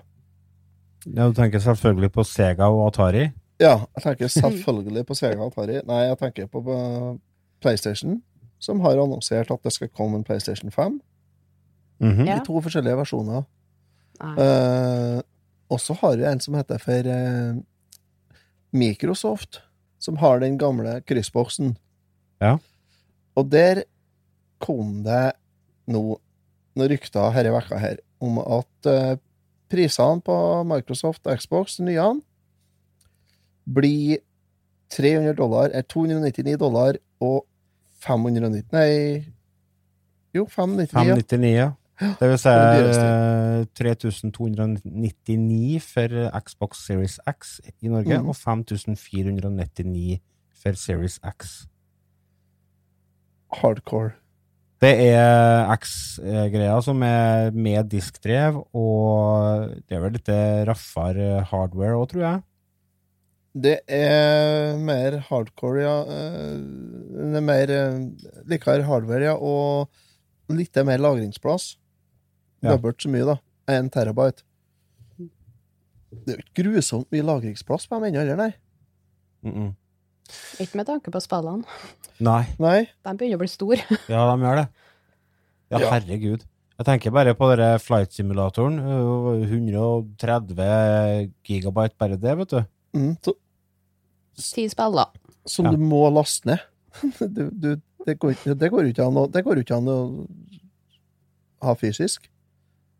[SPEAKER 1] Ja, Du tenker selvfølgelig på Sega og Atari?
[SPEAKER 2] Ja, jeg tenker selvfølgelig på Sega Atari. Nei, jeg tenker på PlayStation, som har annonsert at det skal komme en PlayStation 5
[SPEAKER 1] Mm
[SPEAKER 3] -hmm.
[SPEAKER 2] i to forskjellige versjoner.
[SPEAKER 3] Nei.
[SPEAKER 2] Eh, og så har vi en som heter for eh, Microsoft, som har den gamle kryssboksen.
[SPEAKER 1] Ja.
[SPEAKER 2] Og der kom det nå noen rykter her i vekka her om at eh, prisene på Microsoft Xbox, de nye, blir 300 dollar, er 299 dollar og 590 Nei Jo, 599.
[SPEAKER 1] 599, ja. Det vil si
[SPEAKER 2] det er det
[SPEAKER 1] eh, 3299 for Xbox Series X i Norge,
[SPEAKER 2] mm.
[SPEAKER 1] og 5499 for Series X.
[SPEAKER 2] Hardcore.
[SPEAKER 1] Det er X-greia som er med diskdrev, og det er vel litt raffere hardware òg, tror jeg.
[SPEAKER 2] Det er mer hardcore, ja. Eh, Det er mer eh, likere hardware, ja, og litt mer lagringsplass.
[SPEAKER 1] Ja.
[SPEAKER 2] Dobbelt så mye, da. En terabyte. Det er jo ikke grusomt mye lagringsplass på dem ennå, heller, nei?
[SPEAKER 1] Mm -mm.
[SPEAKER 3] Ikke med tanke på spillene.
[SPEAKER 1] Nei,
[SPEAKER 2] Nei?
[SPEAKER 3] De begynner å bli store. *laughs*
[SPEAKER 1] ja, de gjør det. Ja,
[SPEAKER 2] Ja.
[SPEAKER 1] herregud. Jeg tenker bare på denne flight-simulatoren. øh, 130 gigabyte bare det, vet du.
[SPEAKER 2] Mm, så,
[SPEAKER 3] Ti spiller.
[SPEAKER 2] som
[SPEAKER 1] Ja.
[SPEAKER 2] du må laste ned. *laughs* du, du, det, går, det går ikke an å Det går ikke an å ha fysisk.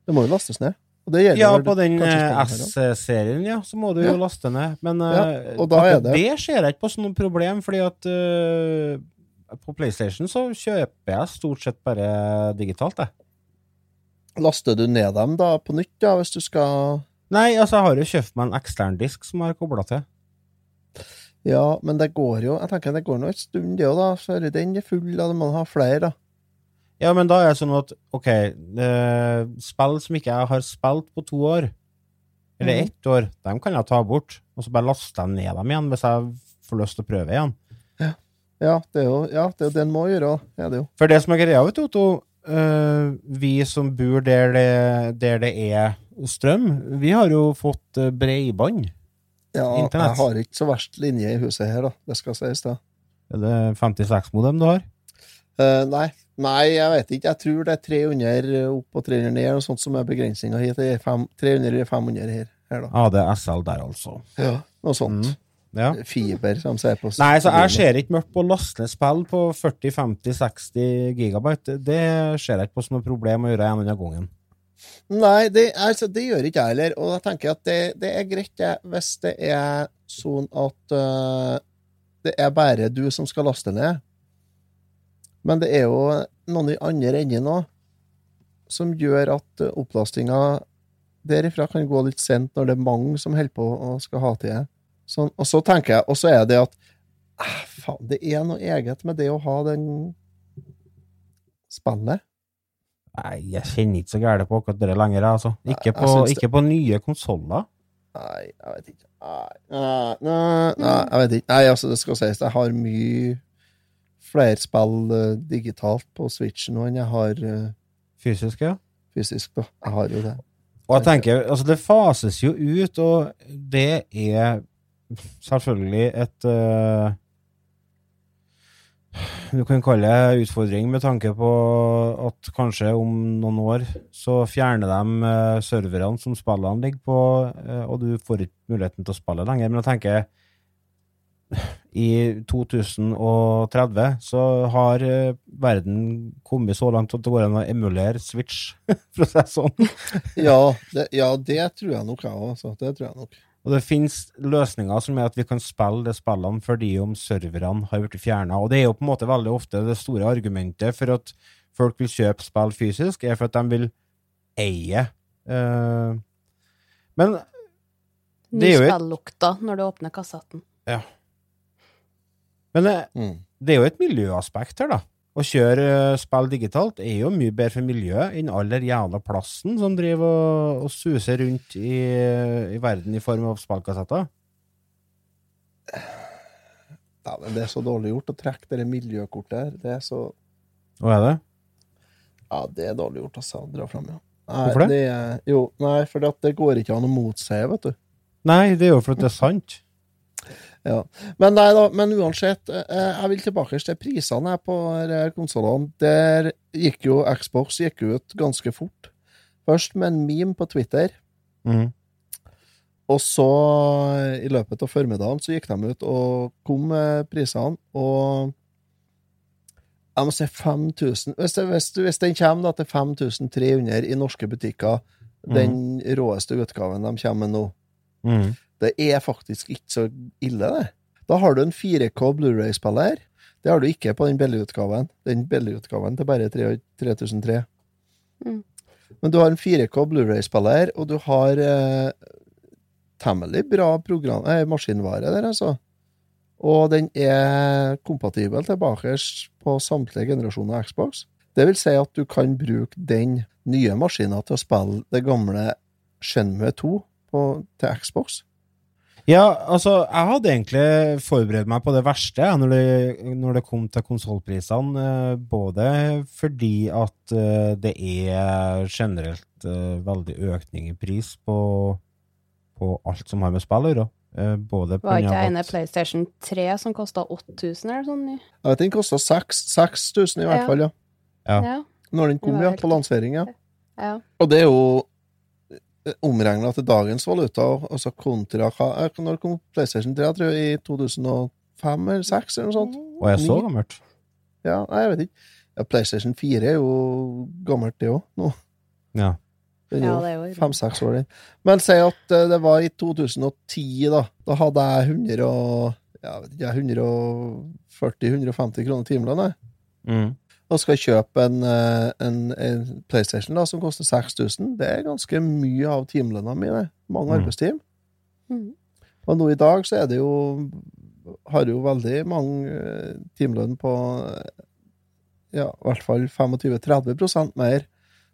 [SPEAKER 2] Det må jo lastes ned. Og det
[SPEAKER 1] Ja, på den eh. S-serien, ja, så må du
[SPEAKER 2] Ja.
[SPEAKER 1] jo laste ned. Men
[SPEAKER 2] Ja,
[SPEAKER 1] eh,
[SPEAKER 2] og da er det-
[SPEAKER 1] det ser jeg ikke på som noe problem, fordi at uh, på PlayStation så kjøper jeg stort sett bare digitalt, jeg.
[SPEAKER 2] Laster du ned dem da på nytt, da, hvis du skal
[SPEAKER 1] Nei, altså, jeg har jo kjøpt meg en ekstern disk som jeg har kobla til.
[SPEAKER 2] Ja, men det går jo Jeg tenker det går nå en stund, det òg, da. Før den er full, og man har flere, da.
[SPEAKER 1] Ja, men da er det sånn at OK, eh, spill som ikke jeg har spilt på to år, eller
[SPEAKER 2] mm.
[SPEAKER 1] ett år, dem kan jeg ta bort, og så bare laste jeg ned dem igjen hvis jeg får lyst til å prøve igjen.
[SPEAKER 2] Ja, det er jo ja, det, er det en må gjøre, er det jo.
[SPEAKER 1] For det som er greia, vet du, Otto, eh, vi som bor der det, der det er strøm, vi har jo fått eh, breibånd.
[SPEAKER 2] Ja,
[SPEAKER 1] Internett.
[SPEAKER 2] jeg har ikke så verst linje i huset her, da. Det skal sies, da.
[SPEAKER 1] Er det 56-modem du har?
[SPEAKER 2] Uh, nei. nei, jeg vet ikke. Jeg tror det er 300 opp og 300 ned, og sånt som er begrensninga hit. Det er 300 eller 500 her, her da.
[SPEAKER 1] Ja, det er SL der, altså.
[SPEAKER 2] Ja, noe sånt.
[SPEAKER 1] Mm. Ja.
[SPEAKER 2] Fiber, som sier på
[SPEAKER 1] Nei, så jeg ser ikke mørkt på å laste ned spill på 40-50-60 gigabyte. Det ser jeg ikke på som noe problem å gjøre en annen gangen.
[SPEAKER 2] Nei, det, altså, det gjør ikke jeg heller. Og jeg tenker at det, det er greit det, hvis det er sånn at uh, det er bare du som skal laste ned. Men det er jo noen i andre enden òg som gjør at øh, opplastinga derifra kan gå litt sent når det er mange som holder på og skal ha til det. Sånn, og så tenker jeg, og så er det at eh, faen, det er noe eget med det å ha den spillet.
[SPEAKER 1] Nei, jeg kjenner ikke så gærent på akkurat det lenger, altså. Ikke på,
[SPEAKER 2] det-
[SPEAKER 1] ikke på nye konsoller.
[SPEAKER 2] Nei, jeg vet ikke. Nei, nei, nei, jeg vet ikke. Nei, altså, det skal sies, jeg har mye flere spill uh, digitalt på Switch nå enn jeg har uh,
[SPEAKER 1] Fysisk, ja.
[SPEAKER 2] fysisk, da. Jeg har jo det.
[SPEAKER 1] Og jeg tenker, altså det fases jo ut, og det er selvfølgelig et eh, Du kan kalle det utfordring med tanke på at kanskje om noen år så fjerner de eh, serverne som spillene ligger på, eh, og du får ikke muligheten til å spille lenger. Men jeg tenker *sighs* i 2030 så har eh, verden kommet så langt at det går an å emulere Switch, *laughs* for å si det sånn. *laughs*
[SPEAKER 2] Ja, det, ja, det tror jeg nok, jeg òg. Altså. Det tror jeg nok.
[SPEAKER 1] Og det finnes løsninger som er at vi kan spille de spillene fordi om serverne har blitt fjerna. Og det er jo på en måte veldig ofte det store argumentet for at folk vil kjøpe spill fysisk, er for at de vil eie. Uh, men Det er jo et-
[SPEAKER 3] Nyspillukta når du åpner kassetten.
[SPEAKER 1] Men det,
[SPEAKER 2] Mm.
[SPEAKER 1] det er jo et miljøaspekt her, da. Å kjøre eh, spill digitalt er jo mye bedre for miljøet enn all den jævla plasten som driver og, og suser rundt i, i verden i form av spillkassetter.
[SPEAKER 2] Ja, men det er så dårlig gjort å trekke det miljøkortet her. Det er så
[SPEAKER 1] Hva er det?
[SPEAKER 2] Ja, det er dårlig gjort, altså. Dra fram, ja. Nei,
[SPEAKER 1] Hvorfor det?
[SPEAKER 2] det er, jo, nei, for det går ikke an å motseie, vet du.
[SPEAKER 1] Nei, det er jo fordi det er sant.
[SPEAKER 2] Ja. Men nei da, men uansett, eh, jeg vil tilbake til prisene på konsollene. Der gikk jo Xbox gikk ut ganske fort. Først med en meme på Twitter,
[SPEAKER 1] Mm.
[SPEAKER 2] og så i løpet av formiddagen så gikk de ut og kom med prisene, og jeg må si 5000 Hvis, hvis, hvis den kommer da til 5300 i norske butikker, den råeste utgaven de kommer med nå
[SPEAKER 1] Mhm.
[SPEAKER 2] Det er faktisk ikke så ille, det. Da har du en 4K Blu-ray-spiller. Det har du ikke på den billigutgaven. Den billigutgaven til bare 3003.
[SPEAKER 3] Mm.
[SPEAKER 2] Men du har en 4K Blu-ray-spiller, og du har eh, temmelig bra program, eh, maskinvare der, altså. Og den er kompatibel tilbake på samtlige generasjoner av Xbox. Det vil si at du kan bruke den nye maskinen til å spille det gamle Shenmue 2 på, til Xbox.
[SPEAKER 1] Ja, altså, jeg hadde egentlig forberedt meg på det verste når det, når det kom til konsollprisene. eh, Både fordi at eh, det er generelt eh, veldig økning i pris på, på alt som har med spill å gjøre. Både
[SPEAKER 3] Var ikke ene PlayStation 3 som kosta 8000 eller sånn? Ja,
[SPEAKER 2] Jeg vet den kosta 6000 i hvert
[SPEAKER 3] Ja.
[SPEAKER 2] fall, ja.
[SPEAKER 1] Ja.
[SPEAKER 2] Når den kom,
[SPEAKER 3] var
[SPEAKER 2] ja. På lansering, ja.
[SPEAKER 3] ja.
[SPEAKER 2] Og det er jo omregna til dagens valuta, altså kontra hva eh, Når kom PlayStation 3? Jeg tror i 2005 eller 2006 eller noe sånt.
[SPEAKER 1] Og jeg så gammelt.
[SPEAKER 2] Ja, nei, jeg vet ikke. Ja, PlayStation 4 er jo gammelt, det òg, nå.
[SPEAKER 1] Ja.
[SPEAKER 2] Den er jo
[SPEAKER 3] er jo
[SPEAKER 2] fem-seks år, den. Men si at eh, det var i 2010, da. Da hadde jeg 100 og ja, 140-150 kroner timelønn, jeg.
[SPEAKER 1] Mm.
[SPEAKER 2] Og skal kjøpe en, eh, en, en PlayStation da, som koster 6000, det er ganske mye av timelønna mi. det. Mange
[SPEAKER 1] Mm.
[SPEAKER 2] arbeidstimer.
[SPEAKER 3] Mhm.
[SPEAKER 2] Og nå i dag så er det jo Har jo veldig mange eh, timelønn på eh, ja, i hvert fall 25-30% mer.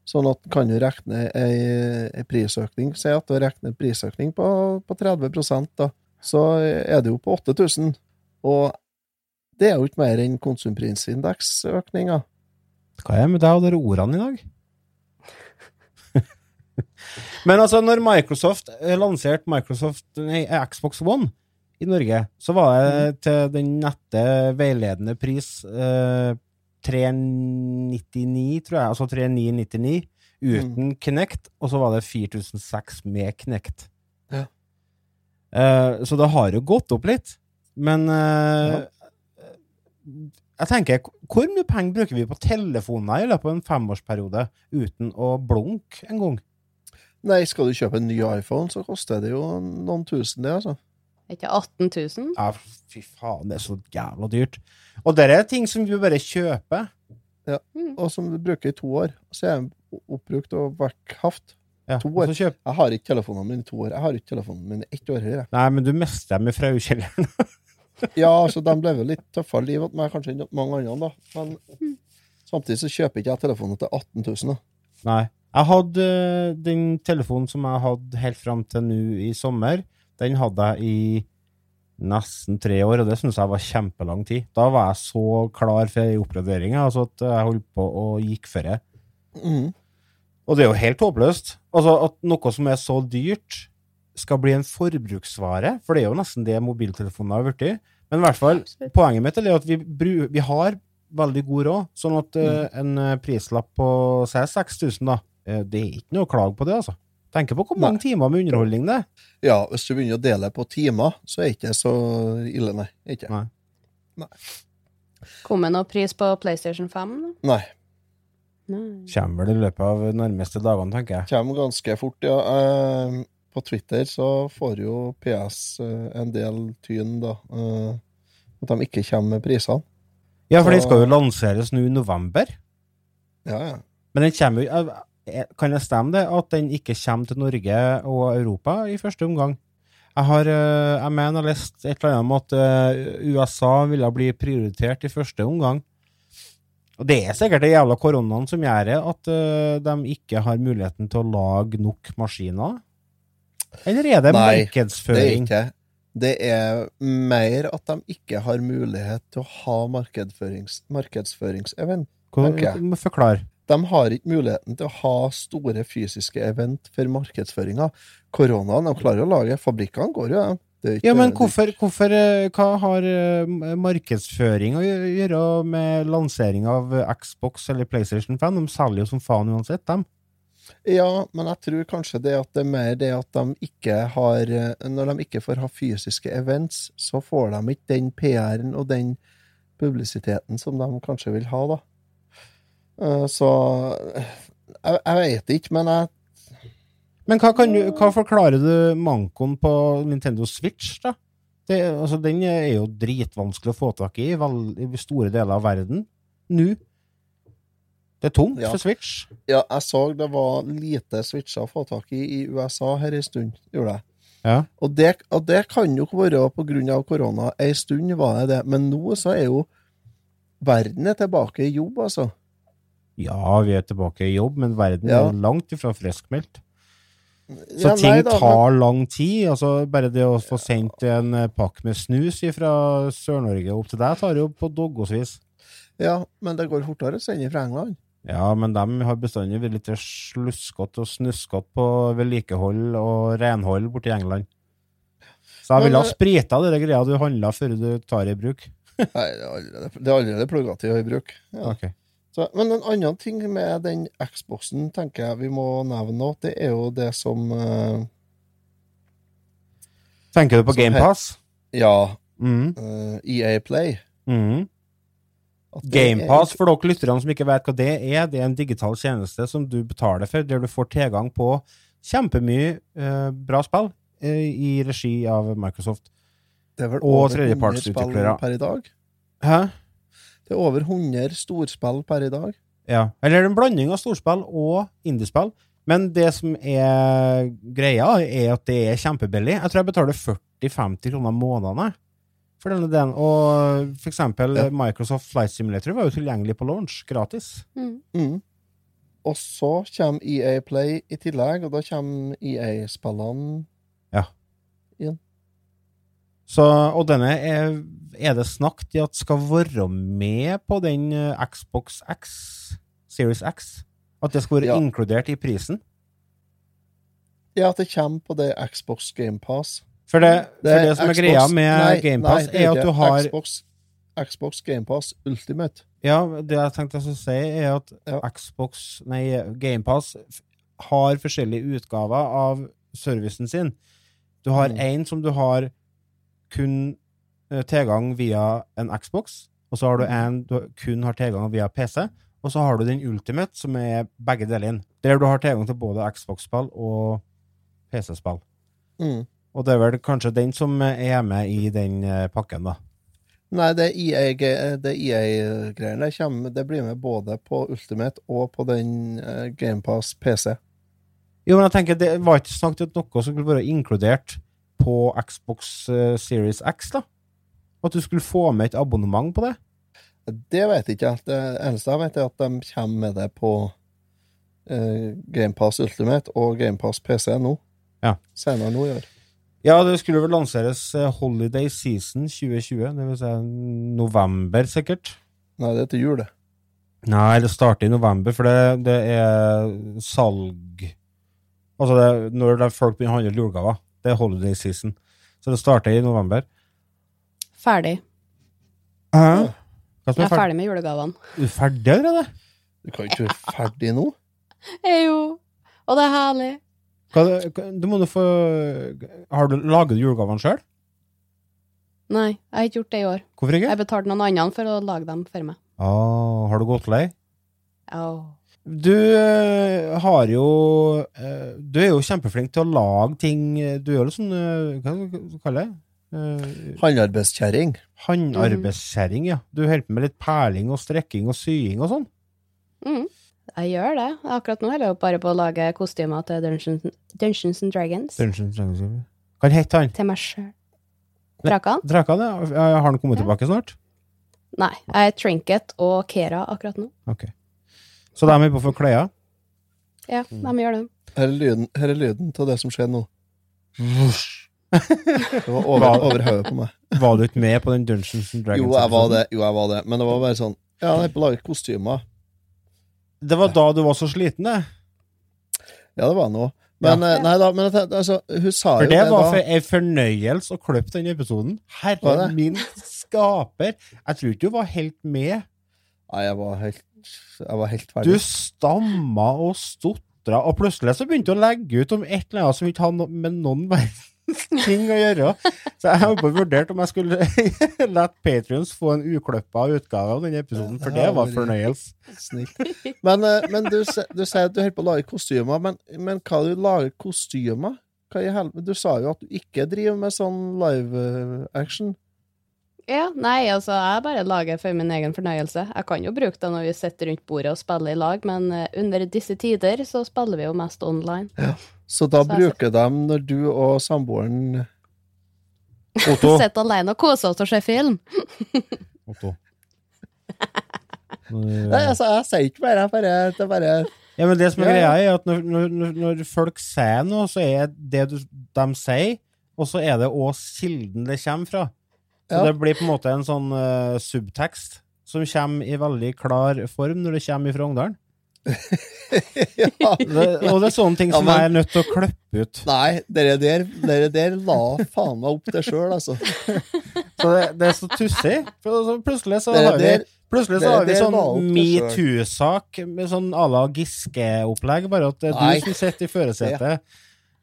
[SPEAKER 2] Sånn at kan du regne ei, ei prisøkning Si at du regner en prisøkning på, på 30 da, så er det jo på 8000. Og det er jo ikke mer enn konsumprisindeksøkninga.
[SPEAKER 1] Hva er det med deg og de ordene i dag? *laughs* Men altså, når Microsoft eh, lanserte Microsoft nei, Xbox One i Norge, så var det til den nette veiledende pris eh, 399, tror jeg. Altså 3999 uten Kinect, og så var det 4006 med Kinect.
[SPEAKER 2] Ja.
[SPEAKER 1] Eh, så det har jo gått opp litt. Men eh, jeg tenker, hvor mye penger bruker vi på telefoner i løpet av en femårsperiode uten å blunke en gang?
[SPEAKER 2] Nei, skal du kjøpe en ny iPhone, så koster det jo noen tusen, det, altså.
[SPEAKER 3] Ikke 18 000?
[SPEAKER 1] Ja, fy faen, det er så jævla dyrt. Og det er ting som du bare kjøper.
[SPEAKER 3] Mm.
[SPEAKER 2] Og som du bruker i to år. Så er den oppbrukt og vekkhaft.
[SPEAKER 1] Ja,
[SPEAKER 2] To år. Jeg har ikke telefonene mine i to år. Jeg har ikke telefonene mine i ett år heller.
[SPEAKER 1] Nei, men du mister dem i fraukjelleren. *laughs*
[SPEAKER 2] Ja, altså, de ble vel litt tøffere liv enn meg kanskje enn mange andre, da. Men
[SPEAKER 3] Mm.
[SPEAKER 2] samtidig så kjøper ikke jeg telefonen til 18 000, da.
[SPEAKER 1] Nei. Jeg hadde eh, den telefonen som jeg hadde helt fram til nå i sommer, den hadde jeg i nesten tre år, og det syns jeg var kjempelang tid. Da var jeg så klar for ei oppgradering altså at jeg holdt på og gikk for det.
[SPEAKER 2] Mm.
[SPEAKER 1] Og det er jo helt håpløst. Altså At noe som er så dyrt, skal bli en forbruksvare, for det er jo nesten det mobiltelefonen har blitt. Men i hvert fall,
[SPEAKER 3] Absolutt.
[SPEAKER 1] poenget mitt er at vi, bru, vi har veldig god råd, sånn at eh, en eh, prislapp på si 6000, da, uh, det er ikke noe å klage på det, altså. Tenker på hvor mange timer med underholdning det er.
[SPEAKER 2] Ja, hvis du begynner å dele på timer, så er det ikke så ille, nei. Ikke.
[SPEAKER 1] Nei.
[SPEAKER 3] Kom det noe pris på PlayStation 5? da?
[SPEAKER 2] Nei.
[SPEAKER 3] Nei.
[SPEAKER 1] Kommer vel i løpet av de nærmeste dagene, tenker jeg.
[SPEAKER 2] Kommer ganske fort, ja. Eh, på Twitter så får jo PS eh, en del tyn, da. Eh, at de ikke kommer med prisene.
[SPEAKER 1] Ja, for den skal jo lanseres nå i november.
[SPEAKER 2] Ja, ja.
[SPEAKER 1] Men den kommer jo eh, Kan det stemme det at den ikke kommer til Norge og Europa i første omgang? Jeg har Jeg mener jeg har lest et eller annet om at USA ville bli prioritert i første omgang. Og det er sikkert det jævla koronaen som gjør det, at de ikke har muligheten til å lage nok maskiner. Eller er det
[SPEAKER 2] Nei, Det er ikke. Det er mer at de ikke har mulighet til å ha markedsførings, markedsføringsevent.
[SPEAKER 1] Forklar.
[SPEAKER 2] De har ikke muligheten til å ha store fysiske event for markedsføringa. Koronaen, de klarer å lage. Fabrikkene går jo, de.
[SPEAKER 1] Ja, men hvorfor, hvorfor eh, Hva har eh, markedsføring å gjøre med lansering av Xbox eller PlayStation 5? De selger jo som faen uansett, dem.
[SPEAKER 2] Ja, men jeg tror kanskje det at det er mer det at de ikke har Når de ikke får ha fysiske events, så får de ikke den PR-en og den publisiteten som de kanskje vil ha, da. Eh, Så jeg, jeg vet ikke, men jeg
[SPEAKER 1] Men hva, du, hva forklarer du mankoen på Nintendo Switch, da? Det, altså, den er jo dritvanskelig å få tak i i store deler av verden nå. Det er tungt
[SPEAKER 2] Ja.
[SPEAKER 1] for Switch.
[SPEAKER 2] Ja, jeg så det var lite switcher å få tak i i USA her en stund, gjorde jeg.
[SPEAKER 1] Ja.
[SPEAKER 2] Og det, og det kan jo være på grunn av korona. Ei stund var det det, men nå så er jo verden er tilbake i jobb, altså.
[SPEAKER 1] ja, vi er tilbake i jobb, men verden
[SPEAKER 2] Ja.
[SPEAKER 1] er langt ifra friskmeldt. Så
[SPEAKER 2] Ja,
[SPEAKER 1] ting
[SPEAKER 2] nei da,
[SPEAKER 1] tar lang tid. altså Bare det å få sendt en pakke med snus fra Sør-Norge opp til deg, tar jo på doggosvis.
[SPEAKER 2] Ja, men det går fortere å sende fra England.
[SPEAKER 1] Ja, men de har bestandig vært litt sluskete og snuskete på vedlikehold og renhold borti England. Så jeg ville ha
[SPEAKER 2] eh,
[SPEAKER 1] sprita de greia du handla før du tar i bruk. *laughs*
[SPEAKER 2] Nei, det er allerede, det er allerede plugga til i bruk. Ja.
[SPEAKER 1] Ok.
[SPEAKER 2] Så, men en annen ting med den Xboxen tenker jeg vi må nevne nå, det er jo det som uh,
[SPEAKER 1] Tenker du på GamePass?
[SPEAKER 2] Ja,
[SPEAKER 1] Mm.
[SPEAKER 2] Uh, EA Play.
[SPEAKER 1] Mm. GamePass, for dere lytterne som ikke vet hva det er, det er en digital tjeneste som du betaler for, der du får tilgang på kjempemye eh, bra spill eh, i regi av Microsoft.
[SPEAKER 2] det er vel over 100
[SPEAKER 1] tredjepartsutviklere.
[SPEAKER 2] spill per i dag.
[SPEAKER 1] Hæ?
[SPEAKER 2] Det er over 100 storspill per i dag.
[SPEAKER 1] Ja. Eller en blanding av storspill og indiespill. Men det som er greia, er at det er kjempebillig. Jeg tror jeg betaler 40-50 kroner månedene for denne delen. Og for eksempel
[SPEAKER 2] Ja.
[SPEAKER 1] Microsoft Flight Simulator var jo tilgjengelig på launch, gratis.
[SPEAKER 3] Mm.
[SPEAKER 2] Mm. Og så kommer EA Play i tillegg, og da kommer EA-spillene
[SPEAKER 1] Så, og denne er, er det snakk i at skal være med på den eh, Xbox X, Series X? At det skal være
[SPEAKER 2] Ja.
[SPEAKER 1] inkludert i prisen?
[SPEAKER 2] Ja, at det kommer på det Xbox GamePass.
[SPEAKER 1] For det, for det som er greia med GamePass, er at du har
[SPEAKER 2] Xbox, Xbox GamePass Ultimate.
[SPEAKER 1] Ja, det jeg tenkte jeg skulle si, er at
[SPEAKER 2] Ja.
[SPEAKER 1] Xbox, nei, GamePass har forskjellige utgaver av servicen sin. Du har
[SPEAKER 2] Mm.
[SPEAKER 1] en som du har kun eh, tilgang via en Xbox, og så har du
[SPEAKER 2] Mm.
[SPEAKER 1] en du kun har tilgang via PC, og så har du den Ultimate, som er begge deler inn. Der du har tilgang til både Xbox-spill og PC-spill.
[SPEAKER 2] Mm.
[SPEAKER 1] Og det er vel kanskje den som er med i den eh, pakken, da.
[SPEAKER 2] Nei, det det EA-greiene det, kommer- det blir med både på Ultimate og på den eh, GamePass PC.
[SPEAKER 1] Jo, men jeg tenker, det var ikke snakket om noe som skulle være inkludert på Xbox eh, Series X, da? At du skulle få med et abonnement på det?
[SPEAKER 2] Det vet jeg ikke. Det eneste jeg vet, er at de kommer med det på eh, GamePass Ultimate og GamePass PC nå.
[SPEAKER 1] Ja.
[SPEAKER 2] Senere nå i år.
[SPEAKER 1] Ja, det skulle vel lanseres eh, Holiday Season 2020, det vil si november, sikkert.
[SPEAKER 2] Nei, det er til jul, det.
[SPEAKER 1] Nei, det starter i november, for det, det er salg Altså, det, når det er folk begynner å handle julegaver. Det er Holiday Season. Så det starter i november.
[SPEAKER 3] Ferdig.
[SPEAKER 1] Hæ? Hva som
[SPEAKER 3] Jeg
[SPEAKER 1] er
[SPEAKER 3] er
[SPEAKER 1] ferdig?
[SPEAKER 3] med julegavene.
[SPEAKER 1] Du er ferdig allerede?
[SPEAKER 2] Du kan ikke være ferdig nå.
[SPEAKER 3] Eh, *laughs* Jo. Og det er herlig.
[SPEAKER 1] Hva, du må få Har du laget julegavene sjøl?
[SPEAKER 3] Nei, jeg har ikke gjort det i år.
[SPEAKER 1] Hvorfor ikke?
[SPEAKER 3] Jeg betalte noen andre for å lage dem for meg.
[SPEAKER 1] Ah, har du gått lei?
[SPEAKER 3] Oh.
[SPEAKER 1] Du eh, har jo eh, Du er jo kjempeflink til å lage ting Du er jo sånn eh, Hva skal du kalle det? Uh,
[SPEAKER 2] Håndarbeidskjerring.
[SPEAKER 1] Håndarbeidskjerring, ja. Du holder på med litt perling og strekking og sying og sånn.
[SPEAKER 3] Mm. Jeg gjør det. Akkurat nå holder jeg bare på å lage kostymer til Dungeons, Dungeons and Dragons.
[SPEAKER 1] Dungeons and Dragons. Hva heter han?
[SPEAKER 3] Til meg sjøl. Drakan?
[SPEAKER 1] Drakan, ja. Har han kommet
[SPEAKER 3] Ja.
[SPEAKER 1] tilbake snart?
[SPEAKER 3] Nei, jeg er Trinket og Kera akkurat nå.
[SPEAKER 1] Ok. Så de er på å få klær?
[SPEAKER 3] Ja,
[SPEAKER 1] Mm.
[SPEAKER 3] de gjør det.
[SPEAKER 2] Her er lyden, her er lyden til det som skjer nå. Vush. Det var over, over hodet på meg.
[SPEAKER 1] Var du ikke med på den Dungeons and Dragons?
[SPEAKER 2] Jo, jeg var det. Jo, jeg var det. Men det var bare sånn Ja, jeg er på å lage kostymer.
[SPEAKER 1] Det var da du var så sliten, det.
[SPEAKER 2] Ja, det var nå. Men
[SPEAKER 3] Ja.
[SPEAKER 2] eh, nei da, men altså, hun sa
[SPEAKER 1] For
[SPEAKER 2] jo
[SPEAKER 1] det
[SPEAKER 2] det
[SPEAKER 1] var for en fornøyelse å klippe den episoden. Herre min skaper. Jeg tror ikke du var helt med.
[SPEAKER 2] Nei, jeg var helt Jeg var helt
[SPEAKER 1] Du
[SPEAKER 2] ferdig.
[SPEAKER 1] stamma og stotra, og plutselig så begynte du å legge ut om et eller annet som ikke hadde noe med noen verdens *laughs* ting å gjøre. Så jeg har bare vurdert om jeg skulle *laughs* la Patrions få en ukløppa utgave av den episoden, for det var fornøyelse.
[SPEAKER 2] Men, eh, men du, du sier at du holder på å lage kostymer, men, men hva du lager kostymer? Hva i helvete? Du sa jo at du ikke driver med sånn live eh, action.
[SPEAKER 3] Ja, nei, altså, jeg bare lager for min egen fornøyelse. Jeg kan jo bruke det når vi sitter rundt bordet og spiller i lag, men eh, under disse tider så spiller vi jo mest online.
[SPEAKER 2] Så da
[SPEAKER 3] Så
[SPEAKER 2] bruker de når du og samboeren
[SPEAKER 1] Otto. *laughs*
[SPEAKER 3] Sitter alene og koser oss og ser film. *laughs*
[SPEAKER 1] Otto. *laughs*
[SPEAKER 2] Nei, altså, jeg sier ikke bare, jeg bare, det er bare
[SPEAKER 1] Ja, men det som er
[SPEAKER 2] Ja, ja.
[SPEAKER 1] greia, er at når, når, når- når folk sier noe, så er det du, de sier, og så er det òg kilden det kommer fra. Så
[SPEAKER 2] Ja.
[SPEAKER 1] det blir på en måte en sånn uh, subtekst som kommer i veldig klar form når det kommer fra Ungdalen. *laughs*
[SPEAKER 2] ja. *laughs*
[SPEAKER 1] Det, og det er sånne ting
[SPEAKER 2] Ja,
[SPEAKER 1] som
[SPEAKER 2] men-
[SPEAKER 1] jeg er nødt til å klippe ut.
[SPEAKER 2] Nei, dere der, dere der la faen meg opp det sjøl, altså. *laughs*
[SPEAKER 1] Så det, det er så tussig. Plutselig så
[SPEAKER 2] Dere
[SPEAKER 1] har vi Plutselig så har vi sånn metoo-sak med sånn à la Giske-opplegg, bare at det er
[SPEAKER 2] Nei.
[SPEAKER 1] du som sitter i førersetet.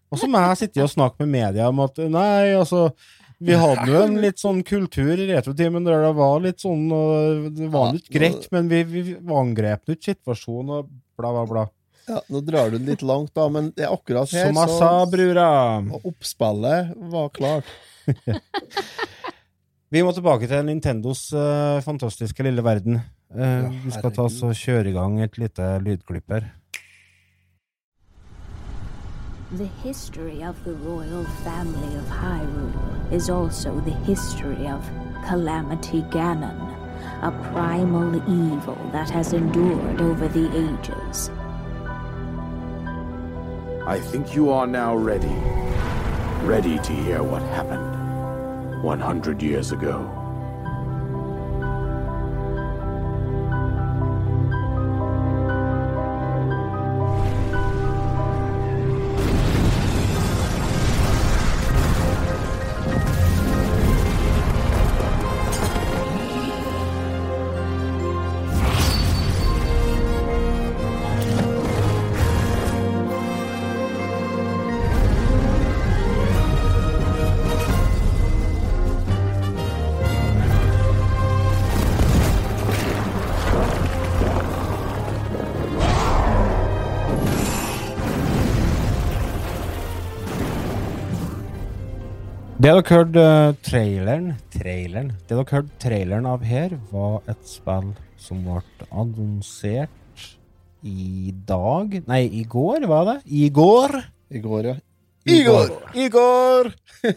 [SPEAKER 1] Og så må jeg sitte og snakke med media om at nei, altså vi hadde jo en litt sånn kultur i retrotimen der det var litt sånn Det var
[SPEAKER 2] Ja,
[SPEAKER 1] litt greit, men vi, vi angrep ikke situasjonen og bla, bla, bla.
[SPEAKER 2] ja, nå drar du den litt langt, da, men det er akkurat her
[SPEAKER 1] Som jeg sa, brura.
[SPEAKER 2] Og oppspillet var klart. *laughs*
[SPEAKER 1] Vi må tilbake til Nintendos uh, fantastiske lille verden. Uh,
[SPEAKER 2] Ja,
[SPEAKER 1] vi skal ta oss og kjøre i gang et lite lydklipp her.
[SPEAKER 4] The history of the royal family of Hyrule is also the history of Calamity Ganon, a primal evil that has endured over the ages.
[SPEAKER 5] I think you are now ready. Ready to hear what happened 100 years ago.
[SPEAKER 1] Det dere hørte traileren Traileren Det dere hørte traileren av her, var et spill som ble annonsert i dag Nei, i går, var det? I går?
[SPEAKER 2] I går, ja.
[SPEAKER 1] I går! I går! *laughs*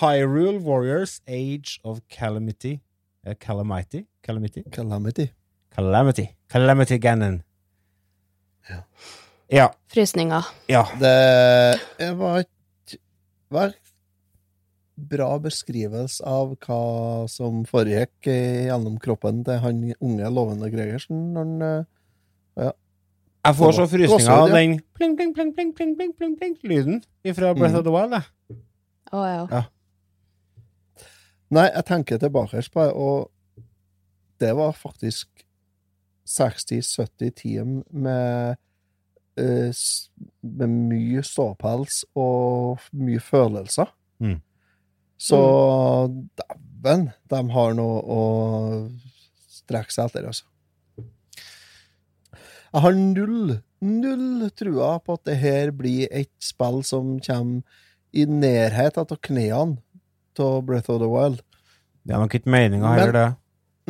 [SPEAKER 1] Hyrule Warriors Age of Calamity. Eh, Calamity? Calamity?
[SPEAKER 2] Calamity.
[SPEAKER 1] Calamity. Calamity Ganon.
[SPEAKER 2] Ja.
[SPEAKER 1] Ja.
[SPEAKER 3] Frysninger.
[SPEAKER 1] ja.
[SPEAKER 2] Det var et bra beskrivelse av hva som foregikk gjennom kroppen til han unge, lovende Gregersen når han eh,
[SPEAKER 1] Jeg får så frysninger av den pling, pling, pling, pling, pling, pling, pling, pling, lyden fra Breath
[SPEAKER 2] Mm.
[SPEAKER 1] of the Wild. jeg.
[SPEAKER 3] Ja.
[SPEAKER 2] Nei, jeg tenker tilbake på det, og det var faktisk 60-70 timer med eh, med mye ståpels og mye følelser.
[SPEAKER 1] Mm.
[SPEAKER 2] Så dæven, de har noe å strekke seg etter, altså. Jeg har null, null trua på at det her blir et spill som kommer i nærhet av knærne av Breath of the Wild.
[SPEAKER 1] Det er nok ikke meninga heller, det.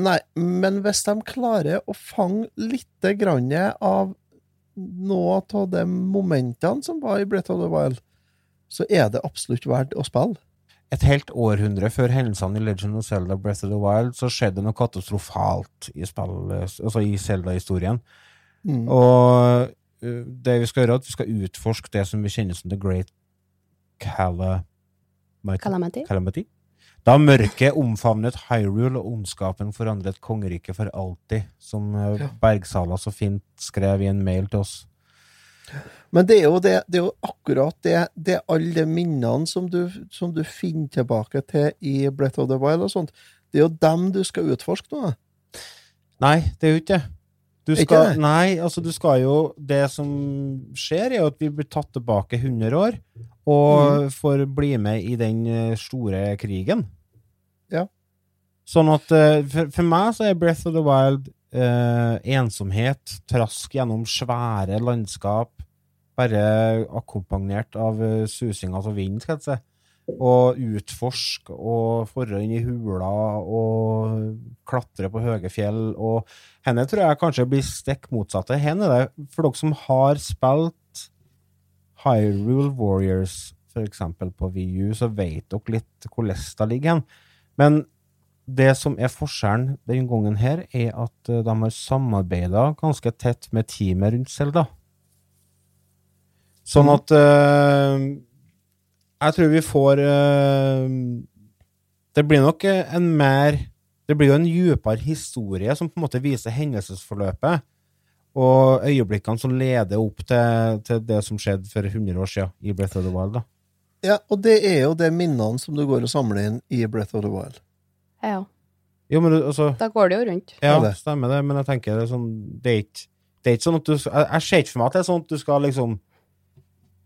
[SPEAKER 2] Nei, men hvis de klarer å fange litt grann av noe av de momentene som var i Breath of the Wild, så er det absolutt verdt å spille.
[SPEAKER 1] Et helt århundre før hendelsene i Legend of Zelda Breath of the Wild, så skjedde det noe katastrofalt i altså i Zelda-historien.
[SPEAKER 2] Mm.
[SPEAKER 1] Og det vi skal gjøre, er at vi skal utforske det som vi kjenner som The Great Calamity.
[SPEAKER 3] Calamity.
[SPEAKER 1] Calamity. Da mørket omfavnet Hyrule og ondskapen forandret kongeriket for alltid, som Bergsala så fint skrev i en mail til oss.
[SPEAKER 2] Men det er jo, det, det er jo akkurat det, det alle de minnene som du, som du finner tilbake til i Breath of the Wild og sånt. Det er jo dem du skal utforske nå.
[SPEAKER 1] Nei, det er jo ikke det. Du skal,
[SPEAKER 2] det?
[SPEAKER 1] nei, altså du skal jo Det som skjer, er jo at vi blir tatt tilbake 100 år, og
[SPEAKER 2] Mm.
[SPEAKER 1] får bli med i den eh, store krigen.
[SPEAKER 2] Ja.
[SPEAKER 1] Sånn at eh, for, for meg så er Breath of the Wild eh, ensomhet, trask gjennom svære landskap, bare akkompagnert av uh, susinga av vinden, skal jeg si. Og utforske og forre inn i hula og klatre på høye fjell. Og henne tror jeg kanskje blir stikk motsatte. Henne er det, for dere som har spilt Hyrule Warriors, eksempel på VU, så vet dere litt hvordan det ligger hen. Men det som er forskjellen den gangen her, er at eh, de har samarbeida ganske tett med teamet rundt Selda. Sånn at uh, Jeg tror vi får uh, Det blir nok en mer Det blir jo en dypere historie som på en måte viser hendelsesforløpet. Og øyeblikkene som leder opp til, til det som skjedde for 100 år siden i Breath of the Wild. da.
[SPEAKER 2] Ja, og det er jo de minnene som du går og samler inn i Breath of the Wild.
[SPEAKER 3] Ja,
[SPEAKER 1] Jo, men du, altså
[SPEAKER 3] da går det jo rundt.
[SPEAKER 1] Ja,
[SPEAKER 2] Ja, det.
[SPEAKER 1] stemmer det, men jeg tenker det er sånn Det er ikke, det er ikke sånn at du Jeg, jeg ser ikke for meg at det er sånn at du skal liksom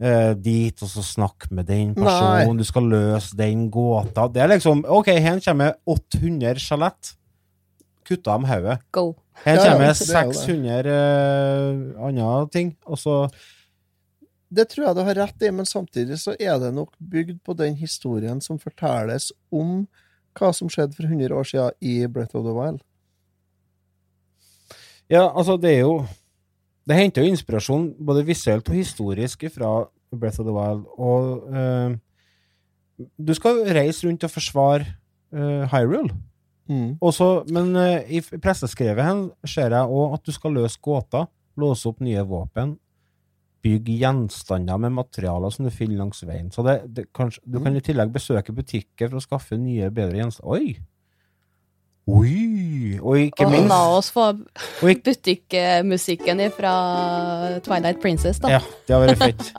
[SPEAKER 1] eh, dit og så snakke med den personen, du skal løse den gåta. Det er liksom OK, her kommer 800 skjelett. Kutta dem hodet.
[SPEAKER 3] Her
[SPEAKER 1] Her
[SPEAKER 2] Ja, ja,
[SPEAKER 1] kommer
[SPEAKER 2] det er jo det.
[SPEAKER 1] 600 eh, andre ting, og så
[SPEAKER 2] Det tror jeg du har rett i, men samtidig så er det nok bygd på den historien som fortelles om hva som skjedde for 100 år siden i Breath of the Wild.
[SPEAKER 1] Ja, altså, det er jo Det henter jo inspirasjon både visuelt og historisk fra Breath of the Wild, og uh, Du skal reise rundt og forsvare uh, Hyrule.
[SPEAKER 2] Mm.
[SPEAKER 1] Også, men uh, i presseskrevet hen ser jeg òg at du skal løse gåter, låse opp nye våpen, bygge gjenstander med materialer som du finner langs veien. Så det, det, kanskje, du kan i tillegg besøke butikker for å skaffe nye, bedre gjenstander. Oi! Oi! Og ikke
[SPEAKER 3] Og
[SPEAKER 1] minst
[SPEAKER 3] la oss få butikkmusikken fra Twilight Princess, da.
[SPEAKER 1] Ja, det har vært fett.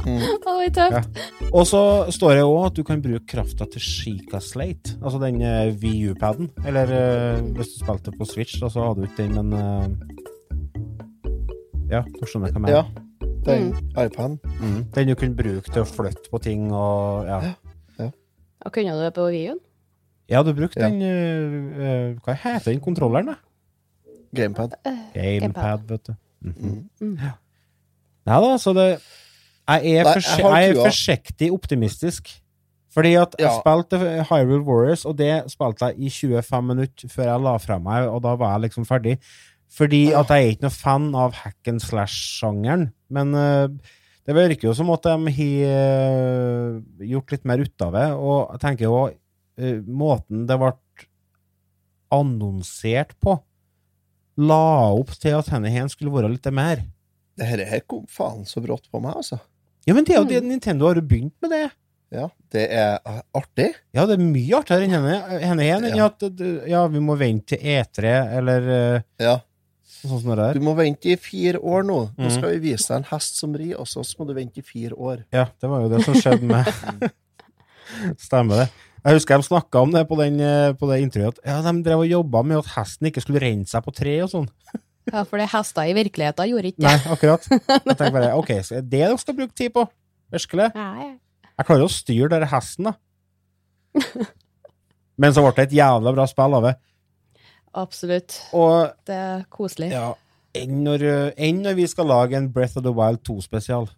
[SPEAKER 1] *laughs*
[SPEAKER 3] var tøft.
[SPEAKER 1] Og så står det òg at du kan bruke krafta til Chica Slate, altså den uh, VU-paden. Eller uh, hvis du spilte på Switch, da, så hadde du ikke den, men uh, Ja, du skjønner hva jeg mener.
[SPEAKER 2] Ja. Den iPaden.
[SPEAKER 1] Mm. Den du kunne bruke til å flytte på ting og Ja,
[SPEAKER 3] Og kunne du det på Wii-en?
[SPEAKER 1] Ja du brukte
[SPEAKER 2] Ja.
[SPEAKER 1] den eh, eh, Hva heter den kontrolleren, da?
[SPEAKER 2] Gamepad.
[SPEAKER 1] Gamepad, vet du. Mhm.
[SPEAKER 3] Mm.
[SPEAKER 1] Ja. Nei da, så det Jeg er,
[SPEAKER 2] Nei, jeg
[SPEAKER 1] jeg er forsiktig optimistisk. Fordi at jeg spilte Hyrule Warriors, og det spilte jeg i 25 minutter før jeg la fra meg, og da var jeg liksom ferdig. Fordi at jeg er ikke noe fan av hack and slash-sjangeren. Men uh, det virker jo som at de har uh, gjort litt mer ut av det. Og jeg tenker jo eh, måten det ble annonsert på, la opp til at denne her skulle være litt mer.
[SPEAKER 2] Det her, her kom faen så brått på meg, altså.
[SPEAKER 1] Ja, men det er jo det Nintendo har jo begynt med det.
[SPEAKER 2] Ja, det er artig.
[SPEAKER 1] Ja, det er mye artigere enn henne, henne igjen.
[SPEAKER 2] Ja.
[SPEAKER 1] at ja, vi må vente til E3, eller eh,
[SPEAKER 2] Ja.
[SPEAKER 1] sånn som det
[SPEAKER 2] Du må vente i fire år nå. Nå
[SPEAKER 1] Mhm.
[SPEAKER 2] skal vi vise deg en hest som rir, og så må du vente i fire år.
[SPEAKER 1] Ja, det var jo det som skjedde med *laughs* Stemmer det. Jeg husker de snakka om det på, den, eh, på det intervjuet. at Ja, de drev og jobba med at hesten ikke skulle renne seg på tre og sånn.
[SPEAKER 3] Ja, for det hester i virkeligheten gjorde ikke
[SPEAKER 1] Nei, akkurat. *laughs* Jeg tenker bare, ok, så er det det dere skal bruke tid på? Virkelig?
[SPEAKER 3] Nei.
[SPEAKER 1] Jeg klarer å styre denne hesten, da. Men så ble det et jævla bra spill av det.
[SPEAKER 3] Absolutt.
[SPEAKER 1] Og
[SPEAKER 3] Det er koselig.
[SPEAKER 1] ja, enn når, enn når vi skal lage en Breath of the Wild 2-spesial.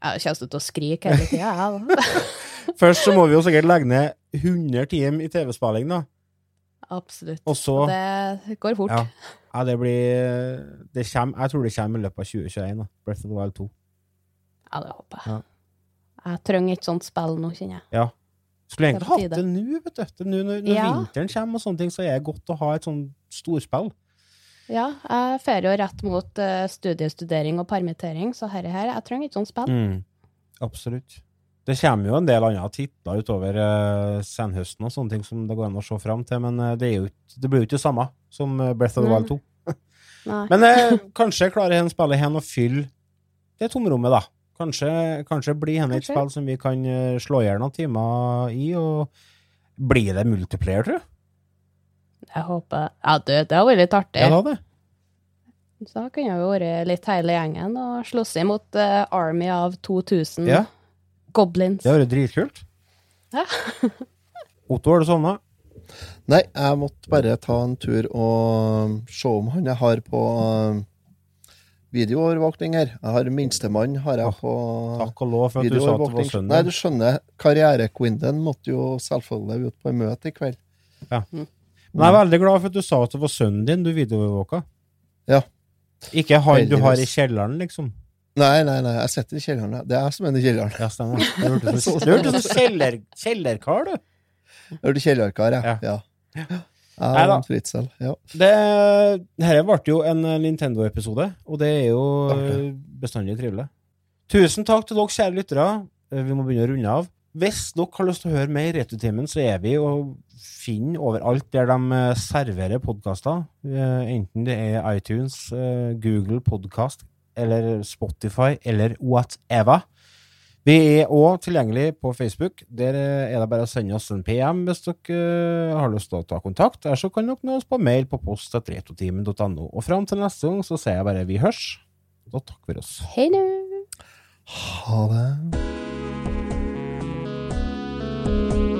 [SPEAKER 3] Jeg kommer til å skrike hele tida, jeg. *laughs*
[SPEAKER 1] Først så må vi jo sikkert legge ned 100 timer i TV-spilling, da.
[SPEAKER 3] Absolutt.
[SPEAKER 1] Og så
[SPEAKER 3] Det går fort.
[SPEAKER 1] Ja. Ja, det blir det kommer, Jeg tror det kommer i løpet av 2021, da. Breath of the Wild 2.
[SPEAKER 3] Ja, det håper jeg.
[SPEAKER 1] Ja.
[SPEAKER 3] Jeg trenger et sånt spill nå, kjenner jeg.
[SPEAKER 1] Ja. Skulle egentlig hatt det nå, vet du. Nå når, når
[SPEAKER 3] Ja.
[SPEAKER 1] vinteren kommer og sånne ting, så er det godt å ha et sånt storspill.
[SPEAKER 3] Ja, jeg fører jo rett mot uh, studiestudering og permittering, så herre her, jeg trenger ikke sånt spill.
[SPEAKER 1] Mm. Absolutt. Det kommer jo en del andre titler utover uh, senhøsten og sånne ting som det går an å se fram til, men uh, det, jo, det blir jo ikke det samme som eh, Breath of the Wild 2. *laughs* Men uh, kanskje klarer hen spillet hen å fylle det tomrommet, da. Kanskje, kanskje blir hen et spill som vi kan eh, slå i hjel noen timer i, og blir det multiplayer, tror du?
[SPEAKER 3] Jeg håper Ja, du, det hadde vært litt artig.
[SPEAKER 1] Ja, det.
[SPEAKER 3] Så da kunne vi vært litt hele gjengen og slåss imot uh, Army av 2000
[SPEAKER 1] Ja,
[SPEAKER 3] goblins.
[SPEAKER 1] det hadde vært dritkult.
[SPEAKER 3] Ja. *laughs*
[SPEAKER 1] Otto, har du sovna?
[SPEAKER 2] Nei, jeg måtte bare ta en tur og se om han jeg har på um, videoovervåkning her. Jeg har minstemann har jeg på
[SPEAKER 1] Takk og lov for at du sa at det var søndag.
[SPEAKER 2] Nei, du skjønner, karrierekvinden måtte jo selvfølgelig ut på en møte i kveld.
[SPEAKER 1] Men jeg er veldig glad for at du sa at det var sønnen din du videoovervåka.
[SPEAKER 2] Ja.
[SPEAKER 1] Ikke han du har i kjelleren, liksom.
[SPEAKER 2] Nei, nei, nei, jeg sitter i kjelleren. Det er jeg som er i kjelleren.
[SPEAKER 1] Ja, stemmer. *laughs* Du hørtes som- som kjeller, kjellerkar, du.
[SPEAKER 2] Jeg er kjellerkar.
[SPEAKER 1] Ja.
[SPEAKER 2] Ja. ja.
[SPEAKER 1] Neida.
[SPEAKER 2] er fritzel. Ja.
[SPEAKER 1] Det, dette ble jo en Nintendo-episode, og det er jo bestandig trivelig. Tusen takk til dere, kjære lyttere. Vi må begynne å runde av. Hvis dere har lyst til å høre mer i Returtimen, så er vi å finne overalt der de eh, serverer podkaster. Enten det er iTunes, eh, Google Podcast eller Spotify eller whatever. Vi er òg tilgjengelig på Facebook. Der eh, er det bare å sende oss en PM hvis dere eh, har lyst til å ta kontakt. Eller så kan dere nå oss på mail på post.retrotimen.no. Og fram til neste gang så sier jeg bare vi hørs. Da takker vi oss.
[SPEAKER 3] Hei nå!
[SPEAKER 2] Ha det. thank you